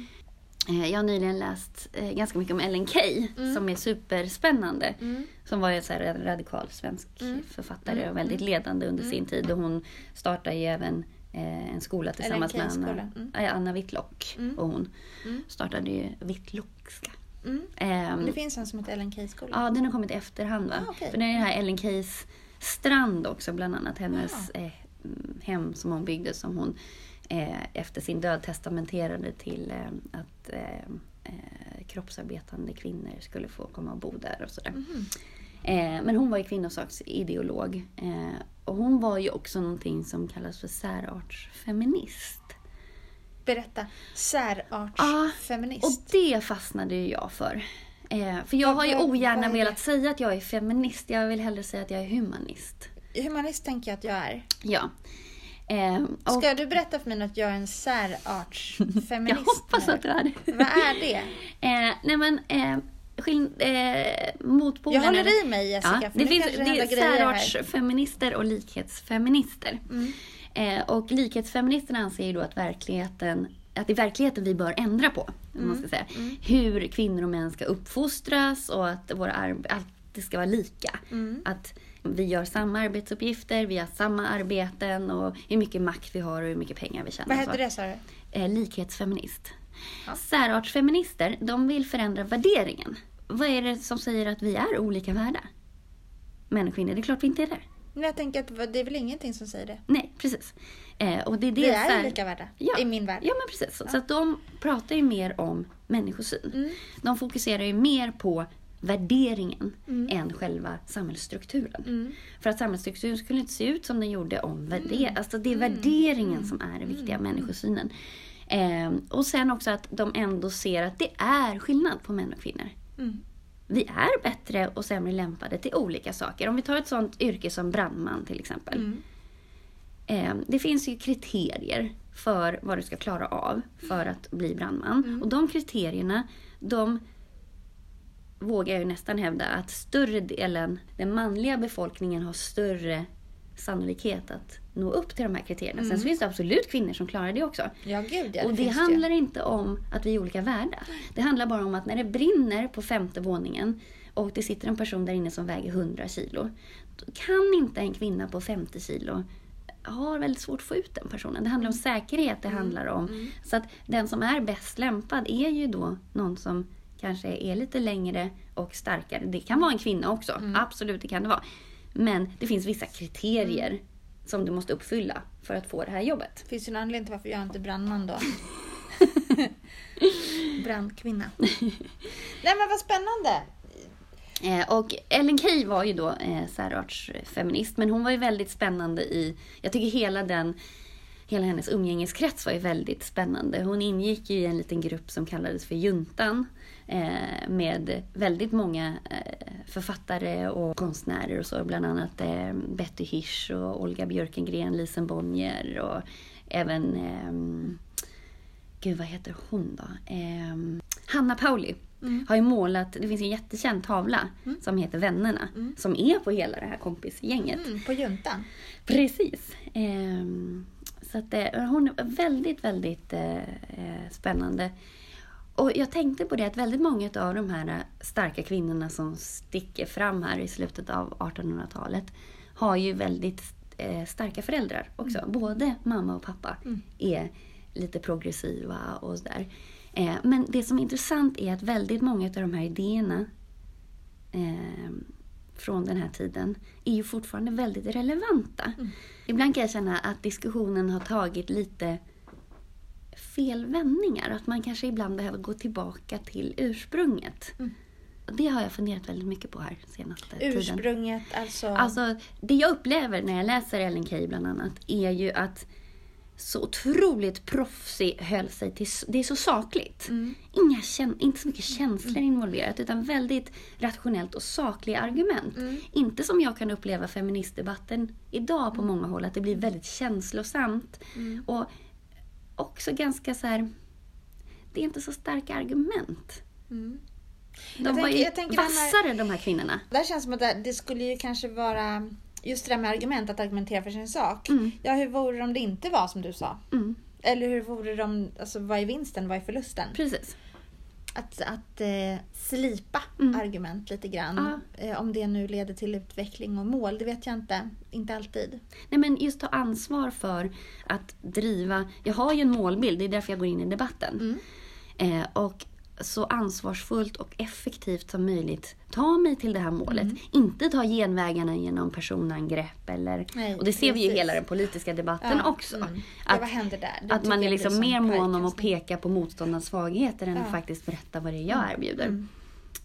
jag har nyligen läst eh, ganska mycket om Ellen Key Mm. som är superspännande. Mm. Som var en så här radikal svensk Mm. författare Mm. och väldigt ledande under sin Mm. tid. Och hon startade ju även eh, en skola tillsammans med Anna, Key-skola. Mm. eh, Anna Whitlock. Mm. Och hon Mm. startade ju Whitlockska. Mm. Ehm, Det finns en som heter Ellen Key-skolan. Ja, den har kommit i efterhand va? Ah, okej. För det är här Ellen Keys strand också, bland annat hennes eh, mm, hem som hon byggde som hon eh, efter sin död testamenterade till eh, att eh, eh, kroppsarbetande kvinnor skulle få komma och bo där och sådär. Eh, men hon var ju kvinnosaksideolog. Eh, och hon var ju också någonting som kallas för särartsfeminist. Berätta. Ah, Särartsfeminist. Och det fastnade ju jag för. Eh, för jag har ju ogärna velat säga att jag är feminist. Jag vill hellre säga att jag är humanist. Humanist tänker jag att jag är. Ja. Eh, och Ska du berätta för mig att jag är en särartsfeminist? jag hoppas att du är det. Vad är det? Eh, nej men, eh, skill- eh, motpolen... Jag håller i mig Jessica, Ja, för det finns det det är särartsfeminister och likhetsfeminister. Mm. Eh, och likhetsfeministerna anser ju då att verkligheten att det är verkligheten vi bör ändra på. om Man ska säga. Mm. Hur kvinnor och män ska uppfostras och att, våra arb- att det ska vara lika. Mm. Att vi gör samma arbetsuppgifter, vi har samma arbeten och hur mycket makt vi har och hur mycket pengar vi tjänar. Vad heter det sa du? Eh, likhetsfeminist. Ja. Särartsfeminister, de vill förändra värderingen. Vad är det som säger att vi är olika värda? Män och kvinnor, det är klart vi inte är det. Men jag tänker att det är väl ingenting som säger det. Nej, precis. Eh, och det är det Vi är här- lika värda. Ja. I min värld. Ja, men precis. Så, så att de pratar ju mer om människosyn. Mm. De fokuserar ju mer på värderingen Mm. än själva samhällsstrukturen. Mm. För att samhällsstrukturen skulle inte se ut som den gjorde om värde- Mm. Alltså det är värderingen som är det viktiga, människosynen. Eh, och sen också att de ändå ser att det är skillnad på män och kvinnor. Mm. Vi är bättre och sämre lämpade till olika saker. Om vi tar ett sånt yrke som brandman till exempel. Mm. Eh, det finns ju kriterier för vad du ska klara av för att bli brandman. Mm. Och de kriterierna, de vågar jag nästan hävda att större delen, den manliga befolkningen har större sannolikhet att nå upp till de här kriterierna. Sen så finns det absolut kvinnor som klarar det också. Ja, gud ja. och det handlar inte om att vi är olika värda. Det handlar bara om att när det brinner på femte våningen och det sitter en person där inne som väger 100 kilo. Kan inte en kvinna på 50 kilo har väldigt svårt att få ut den personen. Det handlar om säkerhet, det handlar om... Så att den som är bäst lämpad är ju då någon som kanske är lite längre och starkare. Det kan vara en kvinna också, absolut det kan det vara. Men det finns vissa kriterier som du måste uppfylla för att få det här jobbet. Det finns ju en anledning till varför jag inte är brandman då. Brandkvinna. Nej men vad spännande! Eh, och Ellen Key var ju då eh, särartsfeminist, men hon var ju väldigt spännande i... Jag tycker hela den... Hela hennes umgängeskrets var ju väldigt spännande. Hon ingick ju i en liten grupp som kallades för Juntan. Eh, med väldigt många eh, författare och konstnärer och så. Bland annat eh, Betty Hirsch och Olga Björkengren, Lisen Bonnier och även... ehm, Gud, vad heter hon då? Ehm, Hanna Pauli har ju målat, det finns en jättekänd tavla som heter Vännerna. Som är på hela det här kompisgänget. Mm, på juntan. Precis. Ehm, så att, eh, hon är väldigt, väldigt eh, eh, spännande. Och jag tänkte på det att väldigt många av de här starka kvinnorna som sticker fram här i slutet av 1800-talet har ju väldigt eh, starka föräldrar också. Både mamma och pappa är lite progressiva och sådär. Eh, men det som är intressant är att väldigt många av de här idéerna eh, från den här tiden är ju fortfarande väldigt relevanta. Ibland kan jag känna att diskussionen har tagit lite fel vändningar. Att man kanske ibland behöver gå tillbaka till ursprunget. Och Det har jag funderat väldigt mycket på här senaste tiden. Ursprunget, alltså. Alltså, det jag upplever när jag läser Ellen Key bland annat är ju att så otroligt proffsig höll sig till... Det är så sakligt. Inga kän, inte så mycket känslor involverat utan väldigt rationellt och sakliga argument. Inte som jag kan uppleva feministdebatten idag på många håll, att det blir väldigt känslosamt. Och också ganska så här... Det är inte så starka argument. Mm. De Jag var tänker- ju jag tänker den här- vassare, de här kvinnorna. Där känns som att det, det skulle ju kanske vara just det där med argument, att argumentera för sin sak. Mm. Ja, hur vore det om det inte var som du sa? Mm, Eller hur vore det om, alltså vad är vinsten, vad är förlusten? precis. Att, att eh, slipa Mm. argument lite grann. Eh, om det nu leder till utveckling och mål, det vet jag inte. Inte alltid. Nej, men just ta ansvar för att driva... Jag har ju en målbild, det är därför jag går in i debatten. Mm. Eh, och så ansvarsfullt och effektivt som möjligt ta mig till det här målet. Mm. Inte ta genvägarna genom personangrepp eller... Nej, och det ser vi ju i precis. hela den politiska debatten Ja, också. mm. Att, vad händer där? Det att man är liksom mer mån om att peka på motståndarnas svagheter än Ja. att faktiskt berätta vad det är jag erbjuder. Mm.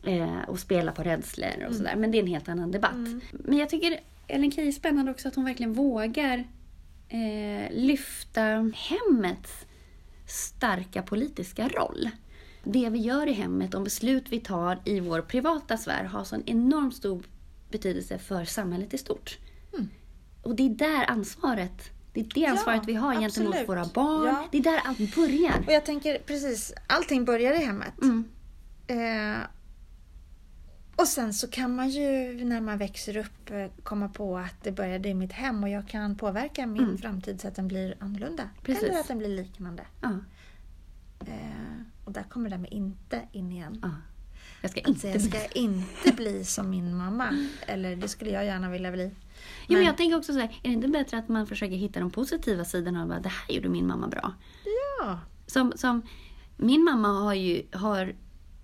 Eh, och spela på rädslor och sådär. Men det är en helt annan debatt. Mm. Men jag tycker Ellen Key är spännande också att hon verkligen vågar eh, lyfta hemmets starka politiska roll. Det vi gör i hemmet, de beslut vi tar i vår privata sfär har så en enormt stor betydelse för samhället i stort. Mm. Och det är där ansvaret det är det Ja, ansvaret vi har gentemot absolut. våra barn. Ja. Det är där allt börjar. Och jag tänker precis, allting börjar i hemmet. Mm. Eh, och sen så kan man ju när man växer upp eh, komma på att det började i mitt hem och jag kan påverka min Mm. framtid så att den blir annorlunda. Precis. Eller att den blir liknande. Ja, Eh, och där kommer det där med inte in igen. ja. Jag ska Att inte bli ska jag inte bli som min mamma? Eller det skulle jag gärna vilja bli. Ja, men jag tänker också så här, är det inte bättre att man försöker hitta de positiva sidorna av att det här gjorde min mamma bra? ja. Som, som min mamma har ju har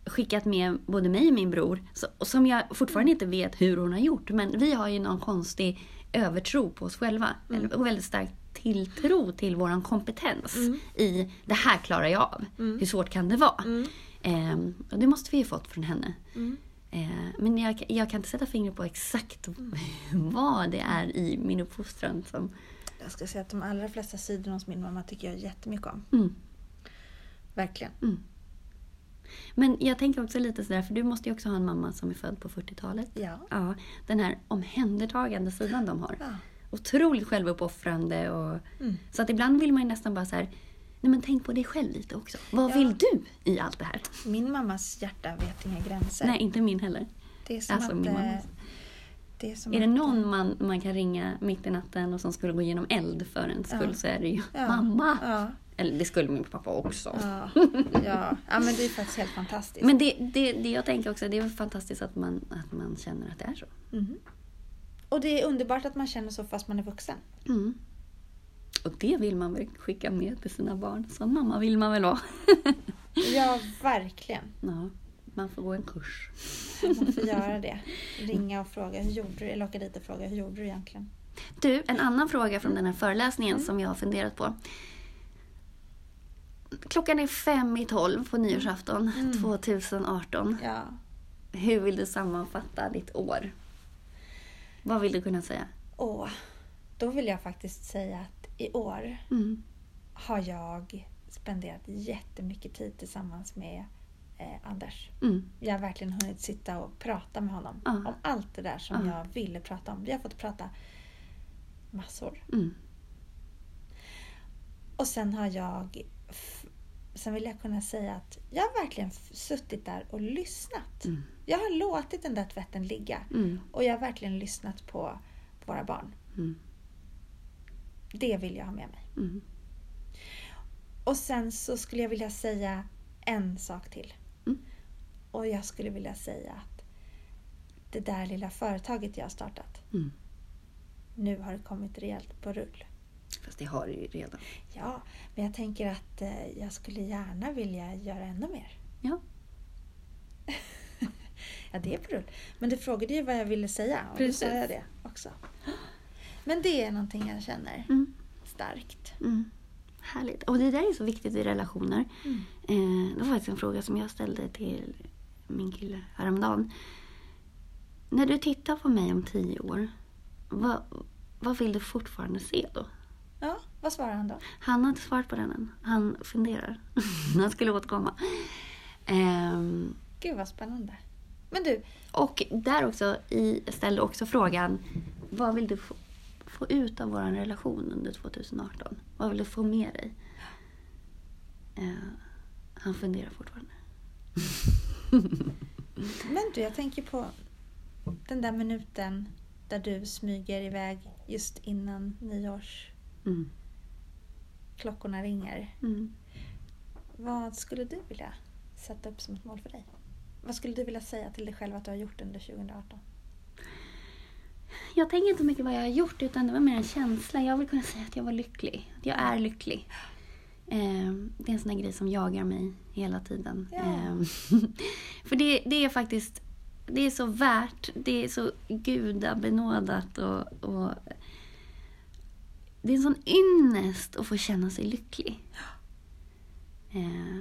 skickat med både mig och min bror, så, och som jag fortfarande inte vet hur hon har gjort. Men vi har ju någon konstig övertro på oss själva. Eller, och väldigt stark tilltro till vår kompetens i det här klarar jag av. Hur svårt kan det vara? Mm. Ehm, och det måste vi ju fått från henne. Mm. Eh, men jag, jag kan inte sätta fingret på exakt vad det är i min uppfostran som... Jag ska säga att de allra flesta sidorna hos min mamma tycker jag jättemycket om. Mm. Verkligen. Men jag tänker också lite sådär, för du måste ju också ha en mamma som är född på 40-talet. Ja. Ja, den här omhändertagande sidan de har. Ja. Otroligt självuppoffrande och... Mm. Så att ibland vill man nästan bara så här, nej men tänk på dig själv lite också. Vad Ja. vill du i allt det här? Min mammas hjärta vet inga gränser. Nej, inte min heller. Det är som Alltså, att... eh, mammas. Det är, Är det någon man, man kan ringa mitt i natten och som skulle gå igenom eld för en skull Ja. så är det ju Ja. mamma. Ja, Eller det skulle min pappa också. ja, ja. ja, men det är faktiskt helt fantastiskt. Men det, det, det jag tänker också, det är fantastiskt att man, att man känner att det är så. Mhm. Och det är underbart att man känner så fast man är vuxen. Mm. Och det vill man väl skicka med till sina barn. Sån mamma vill man väl vara. Ja, verkligen. Ja, man får gå en kurs. Man får göra det. Ringa och fråga hur gjorde du? Eller åka dit och fråga hur gjorde du egentligen? Du, en annan fråga från den här föreläsningen som jag har funderat på. Klockan är fem i tolv på nyårsafton 2018. Ja. Hur vill du sammanfatta ditt år? Vad vill du kunna säga? Och då vill jag faktiskt säga att i år Mm. har jag spenderat jättemycket tid tillsammans med eh, Anders. Mm. Jag har verkligen hunnit sitta och prata med honom Ja. om allt det där som Ja. jag ville prata om. Vi har fått prata massor. Mm. Och sen har jag... Sen vill jag kunna säga att jag har verkligen suttit där och lyssnat. Mm. Jag har låtit den där tvätten ligga. Mm. Och jag har verkligen lyssnat på våra barn. Mm. Det vill jag ha med mig. Mm. Och sen så skulle jag vilja säga en sak till. Mm. Och jag skulle vilja säga att det där lilla företaget jag har startat, Mm. nu har det kommit rejält på rull. Fast det har du ju redan. Ja, men jag tänker att eh, jag skulle gärna vilja göra ännu mer. Ja. Ja, det är på rull. Men du frågade ju vad jag ville säga och Precis. då sa jag det också. Men det är någonting jag känner Mm. starkt. Mm. Härligt. Och det där är så viktigt i relationer. Mm. Eh, det var faktiskt en fråga som jag ställde till min kille häromdagen. När du tittar på mig om tio år, vad, vad vill du fortfarande se då? Ja, vad svarar han då? Han har inte svarat på den än. Han funderar. Han skulle återkomma. Ehm, Gud vad spännande. Men du, och där också, i, ställde också frågan, vad vill du få, få ut av vår relation under 2018? Vad vill du få med dig? Eh, han funderar fortfarande. men du, jag tänker på den där minuten där du smyger iväg just innan nyårsklockorna Mm. ringer. Mm. Vad skulle du vilja sätta upp som ett mål för dig? Vad skulle du vilja säga till dig själv att du har gjort under 2018? Jag tänker inte mycket vad jag har gjort utan det var mer en känsla. Jag vill kunna säga att jag var lycklig. Att jag är lycklig. Eh, det är en sån där grej som jagar mig hela tiden. Eh, för det, det är faktiskt det är så värt, det är så gudabenådat och, och det är en sån ynnest att få känna sig lycklig. Eh,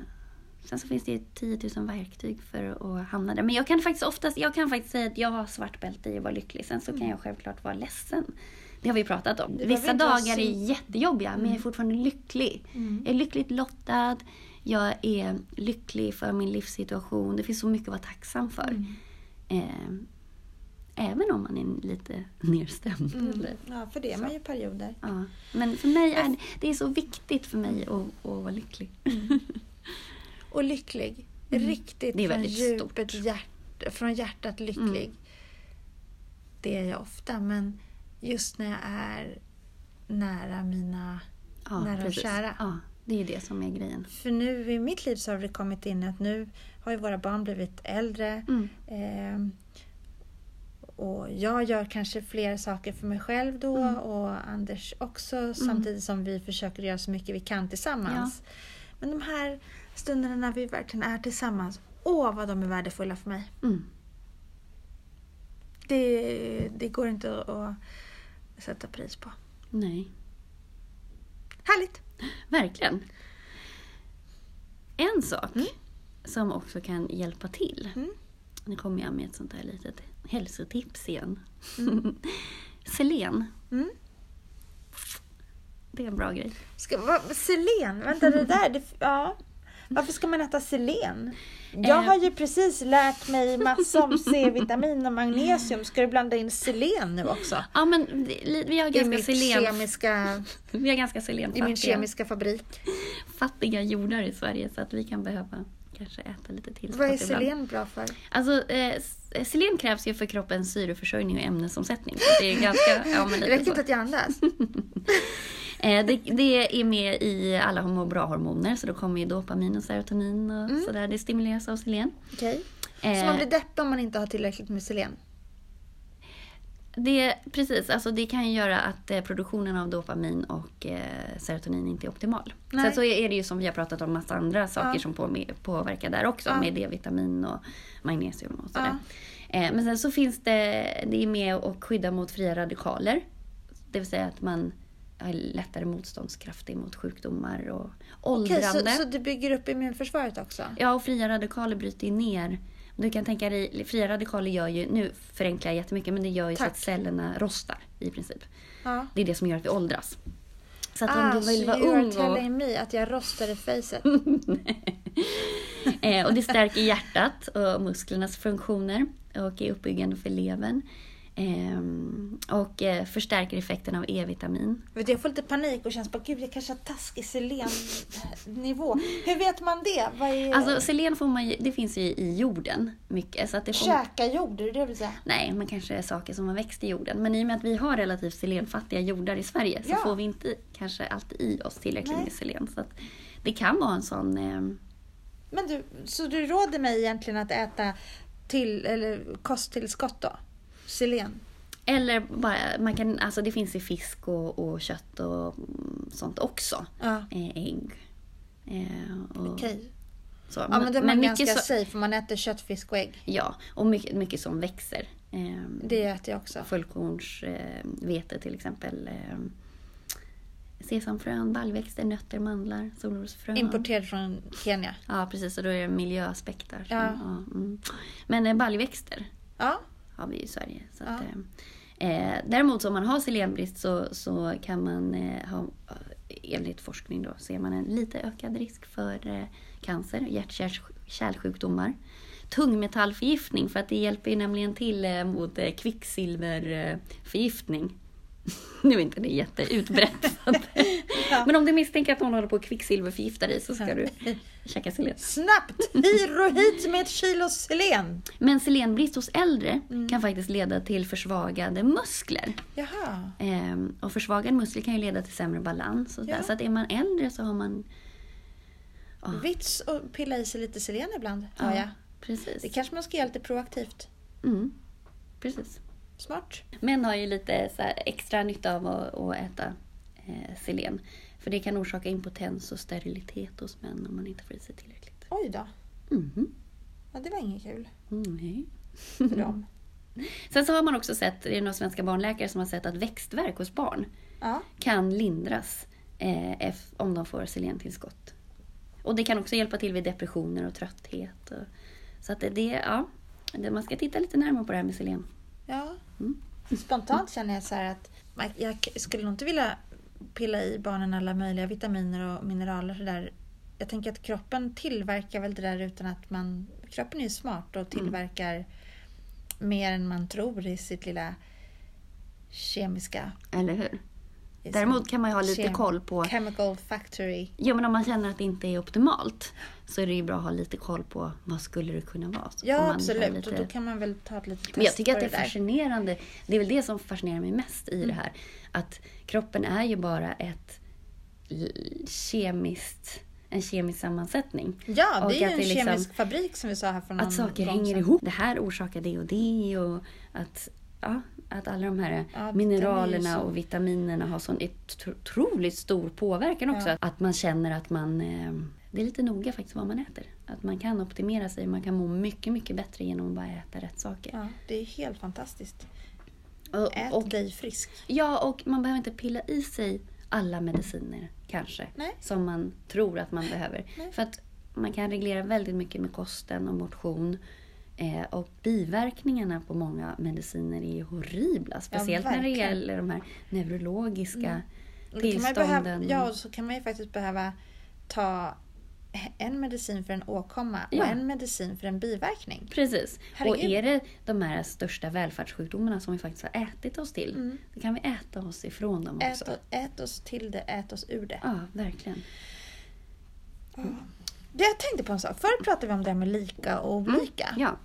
sen så finns det ju 10 000 verktyg för att hamna där. Men jag kan faktiskt oftast, jag kan faktiskt säga att jag har svart bälte i att vara lycklig. Sen så kan jag självklart vara ledsen. Det har vi pratat om. Vissa dagar är jättejobbiga men jag är fortfarande lycklig. Mm. Jag är lyckligt lottad. Jag är lycklig för min livssituation. Det finns så mycket att vara tacksam för. Mm. Eh, även om man är lite nedstämd. Mm. Ja, för det är man ju perioder. Ja. Men för mig är det, det är så viktigt för mig att, att vara lycklig. Och lycklig. Mm. Riktigt Det är från djupet, stort. hjärt, från hjärtat lycklig. Mm. Det är jag ofta, men just när jag är nära mina Ja, nära och precis. kära. Ja, det är det som är grejen. För nu i mitt liv så har det kommit in att nu har ju våra barn blivit äldre. Mm. Ehm, och jag gör kanske fler saker för mig själv då Mm. och Anders också samtidigt som vi försöker göra så mycket vi kan tillsammans. Men de här stunderna när vi verkligen är tillsammans, åh vad de är värdefulla för mig. Mm. Det, det går inte att, sätta pris på. Nej, Härligt! verkligen. En sak Mm. som också kan hjälpa till. Mm. Nu kommer jag med ett sånt här litet hälsotips igen. Mm. Selen, Mm. det är en bra grej. Ska, vad, selen, vänta det där, det, ja. Varför ska man äta selen? Jag Eh. har ju precis lärt mig massa om C-vitamin och magnesium. Ska du blanda in selen nu också? Ja, men vi har I, ganska mitt selen, kemiska, vi har ganska I min selenfattiga kemiska fabrik. fattiga jordar i Sverige så att vi kan behöva kanske äta lite tillskott Vad är selen bra för? Alltså, eh, s- selen krävs ju för kroppens syreförsörjning och ämnesomsättning. Så det är ganska, ja, men Det lite räcker så. inte att jag andas. Eh, det, det är med i alla må bra-hormoner, så då kommer ju dopamin och serotonin och Mm. sådär. Det stimuleras av selen. Så Eh, man blir deppig om man inte har tillräckligt med selen? Det, precis, alltså det kan ju göra att eh, produktionen av dopamin och eh, serotonin inte är optimal. Nej. Sen så är det ju som vi har pratat om massa andra saker Ja. som på, påverkar där också, Ja. med D-vitamin och magnesium och sådär. Ja. Eh, men sen så finns det, det är med att skydda mot fria radikaler. Det vill säga att man har lättare motståndskraft mot sjukdomar och Okej, åldrande. så, så du bygger upp immunförsvaret också? Ja, och fria radikaler bryter ner. Du kan tänka dig, fria radikaler gör ju, nu förenklar jag jättemycket, men det gör ju så Tack. att cellerna rostar i princip. Ja. Det är det som gör att vi åldras. Så att Ah, om du vill så vara ung och, telling me att jag rostar i facet. eh, och det stärker hjärtat och musklernas funktioner och är uppbyggande för levern. Ehm, och eh, förstärker effekten av E-vitamin. Jag får lite panik och känns bara, gud jag kanske har taskig selennivå. Hur vet man det? Vad är... Alltså selen får man ju, det finns ju i jorden mycket. Så att det får, Käka jord, är det det du säga? Nej, men kanske saker som har växt i jorden. Men i och med att vi har relativt selenfattiga jordar i Sverige så Ja. får vi inte kanske alltid i oss tillräckligt Nej. med selen. Så att det kan vara en sån... Eh, Men du, så du råder mig egentligen att äta till, eller kosttillskott då? Selen? eller bara, man kan, alltså det finns i fisk och, och kött och sånt också. Ja, Eh, ägg. Eh, och okej. så. Ja, men det är man mycket ganska så, safe för man äter kött, fisk och ägg. Ja, och mycket, mycket som växer. Eh, Det äter jag också. Fullkornsvete eh, till exempel. Eh, sesamfrön, baljväxter, nötter, mandlar, solrosfrön. Importerad från Kenya. Ja, precis. Och då är det miljöaspekter. som- Ja. mm. Men baljväxter Ja, har vi i Sverige. Så att, eh, eh, däremot om man har selenbrist så, så kan man eh, ha, enligt forskning då, ser man en lite ökad risk för eh, cancer, hjärt-kärlsjukdomar. Tungmetallförgiftning, för att det hjälper ju nämligen till eh, mot eh, kvicksilverförgiftning. nu är inte det jätteutbrett. att- Ja. Men om du misstänker att någon håller på att kvicksilverförgifta dig så ska du käka selen. snabbt! Hiro hit med ett kilo selen! Men selenbrist hos äldre Mm. kan faktiskt leda till försvagade muskler. Jaha. Ehm, och försvagad muskler kan ju leda till sämre balans. Och Ja. Så att är man äldre så har man Vits och pilla i sig lite selen ibland, hör Ja, jag. precis. Det kanske man ska göra lite proaktivt. Mm, precis. Smart. Män har ju lite extra nytta av att, att äta eh, selen. För det kan orsaka impotens och sterilitet hos män om man inte får i sig tillräckligt. Oj då. Mhm. Ja, det var inget kul Mm, nej. för dem. Sen så har man också sett, det är några svenska barnläkare som har sett att växtverk hos barn Ja. kan lindras eh, om de får selentillskott. Och det kan också hjälpa till vid depressioner och trötthet. Och, så att det, ja, man ska titta lite närmare på det här med selen. Mm. Spontant känner jag så att jag skulle nog inte vilja pilla i barnen alla möjliga vitaminer och mineraler. Så där. Jag tänker att kroppen tillverkar väl det där utan att man... Kroppen är ju smart och tillverkar mer än man tror i sitt lilla kemiska... Eller hur? Däremot kan man ju ha lite koll på... Chemical factory. Ja, men om man känner att det inte är optimalt så är det ju bra att ha lite koll på vad skulle det kunna vara. Så Ja, absolut. lite- Och då kan man väl ta ett litet test Men jag tycker att det är. Mm. fascinerande. Det är väl det som fascinerar mig mest i det här. Att kroppen är ju bara ett kemiskt, en kemisk sammansättning. Ja, Och det är att ju en liksom- kemisk fabrik som vi sa här för någon Att saker gång hänger ihop. Det här orsakar det och det och att, ja, att alla de här Ja, mineralerna och vitaminerna har sån otroligt stor påverkan också. Ja. Att man känner att man... Eh, det är lite noga faktiskt vad man äter. Att man kan optimera sig. Man kan må mycket, mycket bättre genom att bara äta rätt saker. Ja, det är helt fantastiskt. Och, Ät och, dig frisk. ja, och man behöver inte pilla i sig alla mediciner kanske. Nej. Som man tror att man behöver. Nej. För att man kan reglera väldigt mycket med kosten och motion. Eh, och biverkningarna på många mediciner är horribla. Speciellt när det gäller de här neurologiska man ju behöva, tillstånden. ja, och så kan man ju faktiskt behöva ta en medicin för en åkomma Ja. och en medicin för en biverkning. Precis. Herregud. Och är det de här största välfärdssjukdomarna som vi faktiskt har ätit oss till, Mm. då kan vi äta oss ifrån dem också. Ät, ät oss till det, ät oss ur det. Ja, verkligen. Det jag tänkte på en sak. Förr pratade vi om det här med lika och olika. Mm. Ja,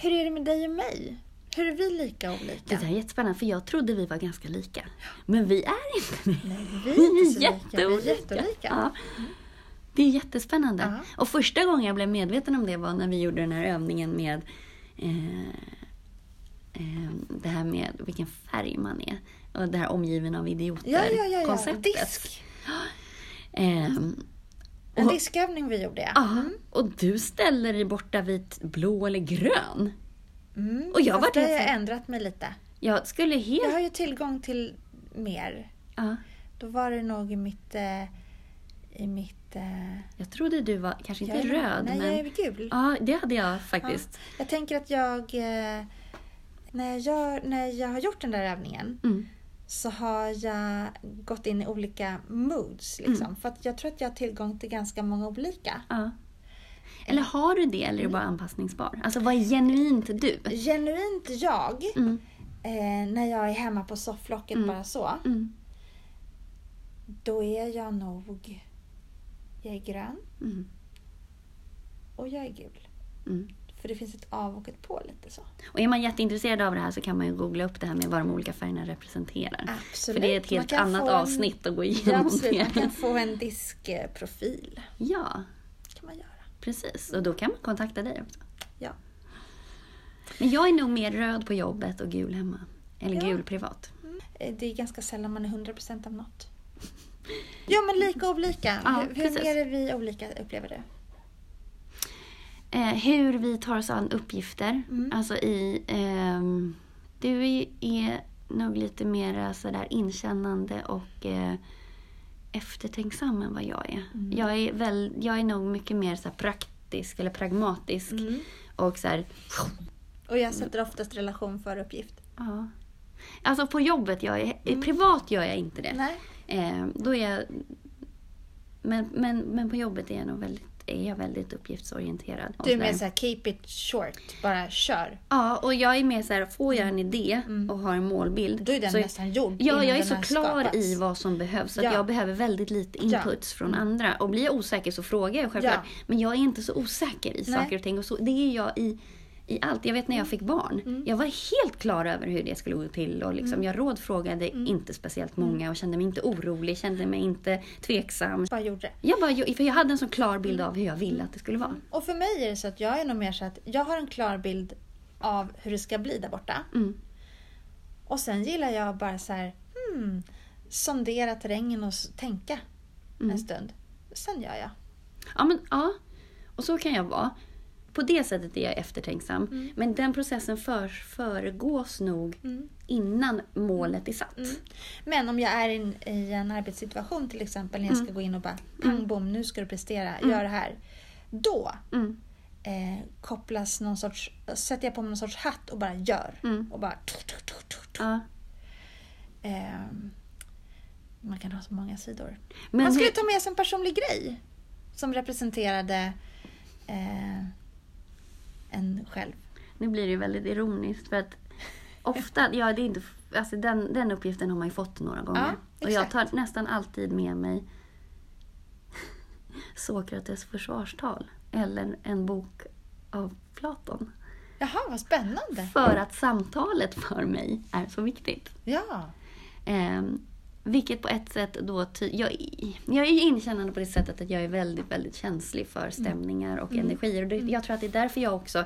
Hur är det med dig och mig? Hur är vi lika och det olika? där är jättespännande för jag trodde vi var ganska lika. Men vi är inte det. Nej, vi är inte så lika. Vi är jätteolika. jätteolika. Ja. Det är jättespännande. Ja. Och första gången jag blev medveten om det var när vi gjorde den här övningen med eh, eh, det här med vilken färg man är. Och det här omgiven av idioter Ja, ja, ja. ja. Disk. Ehm, En diskövning vi gjorde, ja. ja, och du ställer dig borta vid blå eller grön. Mm. Och jag Fast det har jag ändrat mig lite. Jag skulle helt... Jag har ju tillgång till mer. Ja, Då var det nog i mitt... Eh, I mitt... Eh, jag trodde du var, kanske inte jag röd, Nej, men... jag är gul. Ja, det hade jag faktiskt. Jag tänker att jag... Eh, när, jag gör, när jag har gjort den där övningen Mm. Så har jag gått in i olika moods. Liksom. Mm. För att jag tror att jag har tillgång till ganska många olika. Ja. Eller har du det eller är du bara anpassningsbar? Alltså vad är genuint du? Genuint jag, Mm. eh, när jag är hemma på sofflocket Mm. bara så, Mm. då är jag nog... Jag är grön Mm. och jag är gul. Mm. För det finns ett av och ett på lite så. Och är man jätteintresserad av det här så kan man ju googla upp det här med vad de olika färgerna representerar. Absolut. För det är ett helt annat en- avsnitt att gå Ja, igenom absolut. Man det. kan få en diskprofil. Ja, kan man göra. precis. Och då kan man kontakta dig också. Ja. Men jag är nog mer röd på jobbet och gul hemma. Eller Ja. gul privat. Eh, Det är ganska sällan man är 100% av något. Ja, men lika och olika. Ja, hur hur mer är vi olika, upplever du? Eh, hur vi tar oss an uppgifter. Mm. Alltså i... ehm, du är, nog lite mer sådär inkännande och eh, eftertänksam än vad jag är. Mm. Jag, är väl, jag är nog mycket mer så praktisk eller pragmatisk. Och så här, Och jag sätter oftast relation för uppgift. ja. Alltså på jobbet, jag är, privat gör jag inte det. Mm. Nej. Eh, då är jag, men, men, men på jobbet är jag nog väldigt, är jag väldigt uppgiftsorienterad. Du är mer såhär, keep it short. Bara kör. Ja, och jag är mer så här, får jag en idé Mm. och har en målbild. Då är den så, nästan gjord Ja, jag är så klar skapats. i vad som behövs. Så Ja. att jag behöver väldigt lite Ja. inputs från andra. Och blir jag osäker så frågar jag självklart. Ja. Men jag är inte så osäker i Nej. saker och ting. Och så, det är jag i i allt. Jag vet när jag fick barn. Mm. Jag var helt klar över hur det skulle gå till. Och liksom, Jag rådfrågade Mm. inte speciellt många och kände mig inte orolig, kände mig inte tveksam. Bara gjorde. Jag, bara, för jag hade en så klar Mm. bild av hur jag ville att det skulle vara. Och för mig är det så att jag är nog mer så att jag har en klar bild av hur det ska bli där borta. Mm. Och sen gillar jag bara så här, hmm, sondera terrängen och tänka Mm. en stund. Sen gör jag. Ja, men, ja. Och så kan jag vara. På det sättet är jag eftertänksam. Mm. Men den processen för, föregås nog Mm. innan målet är satt. Mm. Men om jag är in, i en arbetssituation till exempel när jag ska gå in och bara pang bom, nu ska du prestera, gör det här. Då Mm. eh, kopplas någon sorts, sätter jag på mig någon sorts hatt och bara gör. Mm. Och bara... Ja. Ehm, man kan ha så många sidor. Men man skulle hur- ta med sig en personlig grej som representerade eh, en själv. Nu blir det ju väldigt ironiskt för att ofta, ja det är inte, alltså den, den uppgiften har man ju fått några gånger. Ja, och jag tar nästan alltid med mig Sokrates försvarstal eller en bok av Platon. Jaha, vad spännande! För att samtalet för mig är så viktigt. Ja. Ehm, vilket på ett sätt då... Ty- jag, jag är ju inkännande på det sättet att jag är väldigt, väldigt känslig för stämningar och energier. Och det, jag tror att det är därför jag också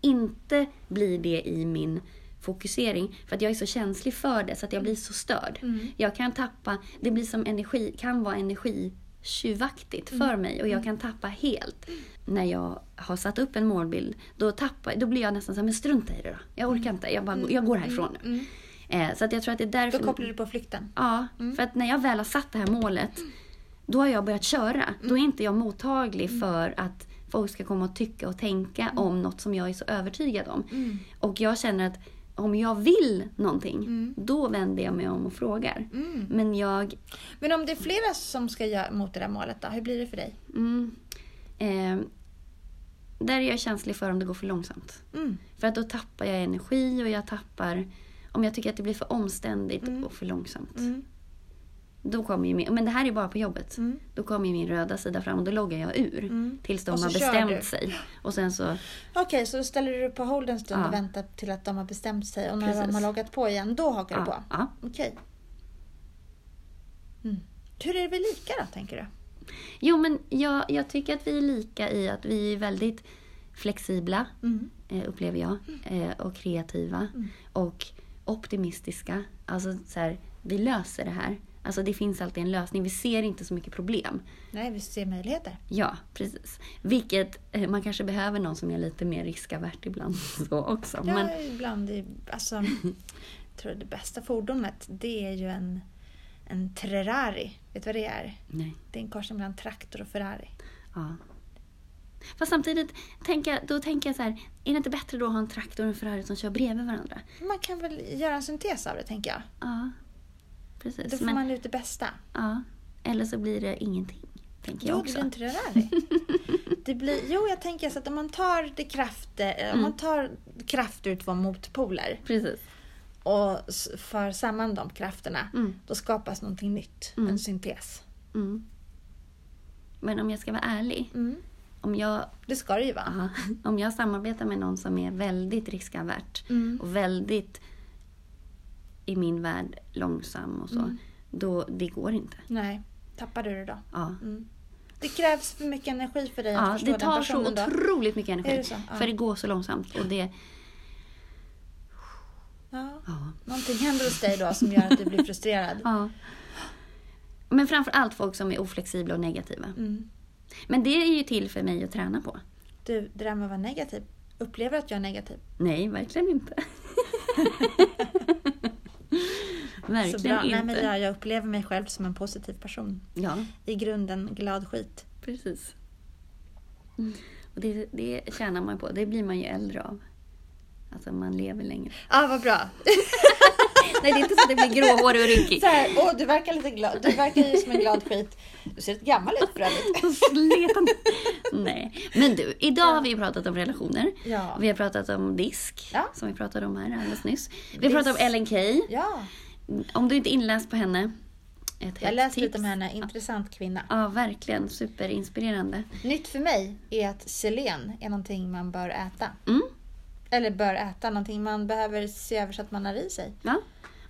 inte blir det i min fokusering. För att jag är så känslig för det så att jag blir så störd. Jag kan tappa... Det blir som energi, kan vara energitjuvaktigt för mig och jag kan tappa helt. När jag har satt upp en målbild, då, tappar, då blir jag nästan så här, men strunta i det då. Jag orkar inte, jag, bara, jag går härifrån nu. Eh, så att jag tror att det är därför... Då kopplar du på flykten. Ja, för att när jag väl har satt det här målet, då har jag börjat köra. Då är inte jag mottaglig för att folk ska komma och tycka och tänka om något som jag är så övertygad om. Och jag känner att om jag vill någonting, då vänder jag mig om och frågar. Men jag... Men om det är flera som ska göra mot det där målet då, hur blir det för dig? Mm, eh, där är jag känslig för om det går för långsamt. Mm. För att då tappar jag energi och jag tappar... Om jag tycker att det blir för omständigt och för långsamt. Mm. Då kommer ju min, men det här är bara på jobbet. Mm. Då kommer min röda sida fram och då loggar jag ur. Mm. Tills de så har bestämt du. sig. Och sen så, Okej, så då ställer du på hold en stund Ja. och väntar till att de har bestämt sig. Och när Precis. de har loggat på igen, då hakar du på? ja, ja. Okej. Mm. Hur är vi lika då, tänker du? Jo men jag, jag tycker att vi är lika i att vi är väldigt flexibla, Mm. eh, upplever jag. Eh, och kreativa. Och optimistiska. Alltså så här, vi löser det här. Alltså det finns alltid en lösning. Vi ser inte så mycket problem. Nej, vi ser möjligheter. Ja, precis. Vilket eh, man kanske behöver någon som är lite mer riskavert ibland så också. Ja, Men, ibland. I, alltså, jag tror det bästa fordonet, det är ju en, en Ferrari. Vet du vad det är? nej. Det är en korsning mellan traktor och Ferrari. Ja. Fast samtidigt, tänka, då tänker jag så här, är det inte bättre då att ha en traktor och en Ferrari som kör bredvid varandra? Man kan väl göra en syntes av det, tänker jag. Ja, precis. Då får Men, man ut det bästa. ja, eller så blir det ingenting, tänker jag Jo, det också. blir en Ferrari. det blir, jo, jag tänker så att om man tar det kraft, eh, om Mm. man tar kraft ur två motpoler Precis. och för samman de krafterna, Mm. då skapas någonting nytt. Mm. En syntes. Mm. Men om jag ska vara ärlig, Mm. Om jag, Det ska det ju vara. aha, om jag samarbetar med någon som är väldigt riskavert Mm. och väldigt, i min värld, långsam och så, Mm. då, det går inte. Nej, tappar du det då? Ja. Mm. Det krävs för mycket energi för dig att Ja, förstå det den tar så personen då. otroligt mycket energi. det? Ja. För det går så långsamt. Och det, Ja. ja. Någonting händer hos dig då som gör att du blir frustrerad. Ja. Men framför allt folk som är oflexibla och negativa. Mm. Men det är ju till för mig att träna på. Du, det där med att vara negativ. Upplever att jag är negativ? Nej, verkligen inte. Så verkligen bra. inte. Nej, men jag, jag upplever mig själv som en positiv person. Ja, I grunden glad skit. precis. Och det, det tjänar man på. Det blir man ju äldre av. Alltså man lever längre. Ja, ah, vad bra. Nej, det är inte så att det blir gråhårig och rynkig. Åh, du verkar lite glad. Du verkar ju som en glad skit. Du ser lite gammal ut för övrigt. Nej. Men du, idag har vi pratat om relationer. Ja. Vi har pratat om disk, Ja. som vi pratade om här alldeles nyss. Vi har pratat om Ellen Key. Ja, Om du inte är inläst på henne, jag läste tips. lite om henne. Intressant kvinna. Ja, verkligen. Superinspirerande. Nytt för mig är att selen är någonting man bör äta. Mm. Eller bör äta någonting. Man behöver se över så att man har i sig. Ja.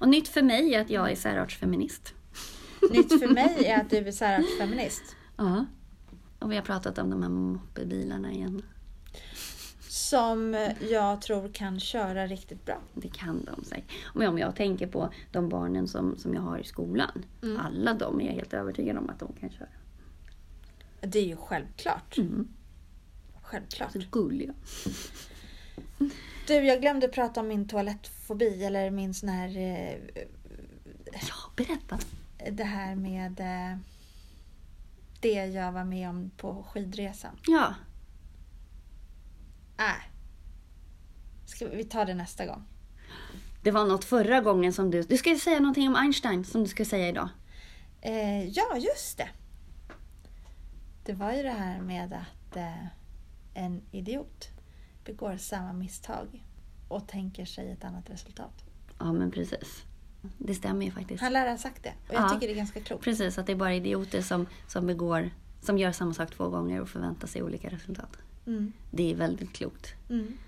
Och nytt för mig är att jag är särartsfeminist. Nytt för mig är att du är särartsfeminist. Ja. Och vi har pratat om de här moppebilarna igen. Som jag tror kan köra riktigt bra. Det kan de säkert. Men om jag tänker på de barnen som, som jag har i skolan. Mm. Alla de är jag helt övertygad om att de kan köra. Det är ju självklart. Mm. Självklart. Så gulliga. Du, jag glömde prata om min toalettfobi eller min sån här... eh, Ja, berätta. Det här med eh, det jag var med om på skidresan. Ja, Äh. Ska vi, tar det nästa gång. det var något förra gången som du... Du ska säga någonting om Einstein som du ska säga idag. Eh, ja, just det. Det var ju det här med att eh, en idiot begår samma misstag och tänker sig ett annat resultat. Ja, men precis. Det stämmer ju faktiskt. Han lär ha sagt det och jag Ja. tycker det är ganska klokt. Precis, att det är bara idioter som, som begår... Som gör samma sak två gånger och förväntar sig olika resultat. Mm. Det är väldigt klokt. Mm.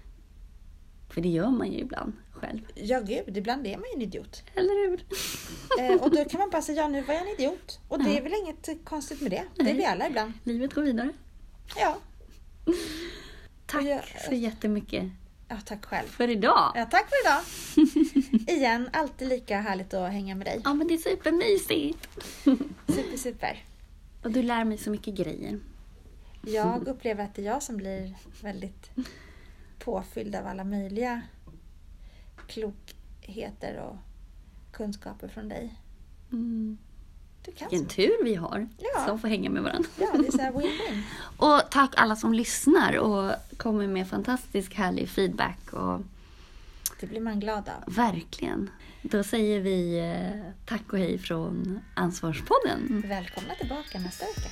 För det gör man ju ibland själv. Ja, gud, ibland är man ju en idiot. Eller hur? Eh, och då kan man bara säga, ja nu var jag en idiot. Och det är väl inget konstigt med det. Det är vi alla ibland. Livet går vidare. Ja, Tack jag- så jättemycket ja tack själv. för idag. Ja, tack för idag. Igen, alltid lika härligt att hänga med dig. Ja, men det är supermysigt. Super, super. Och du lär mig så mycket grejer. Jag upplever att det är jag som blir väldigt påfylld av alla möjliga klokheter och kunskaper från dig. Mm. Vilken tur vi har Ja. som får hänga med varandra. Ja, det är så win-win. Och tack alla som lyssnar och kommer med fantastisk härlig feedback. Och Det blir man glad av. verkligen. Då säger vi eh, tack och hej från Ansvarspodden. Välkomna tillbaka nästa vecka.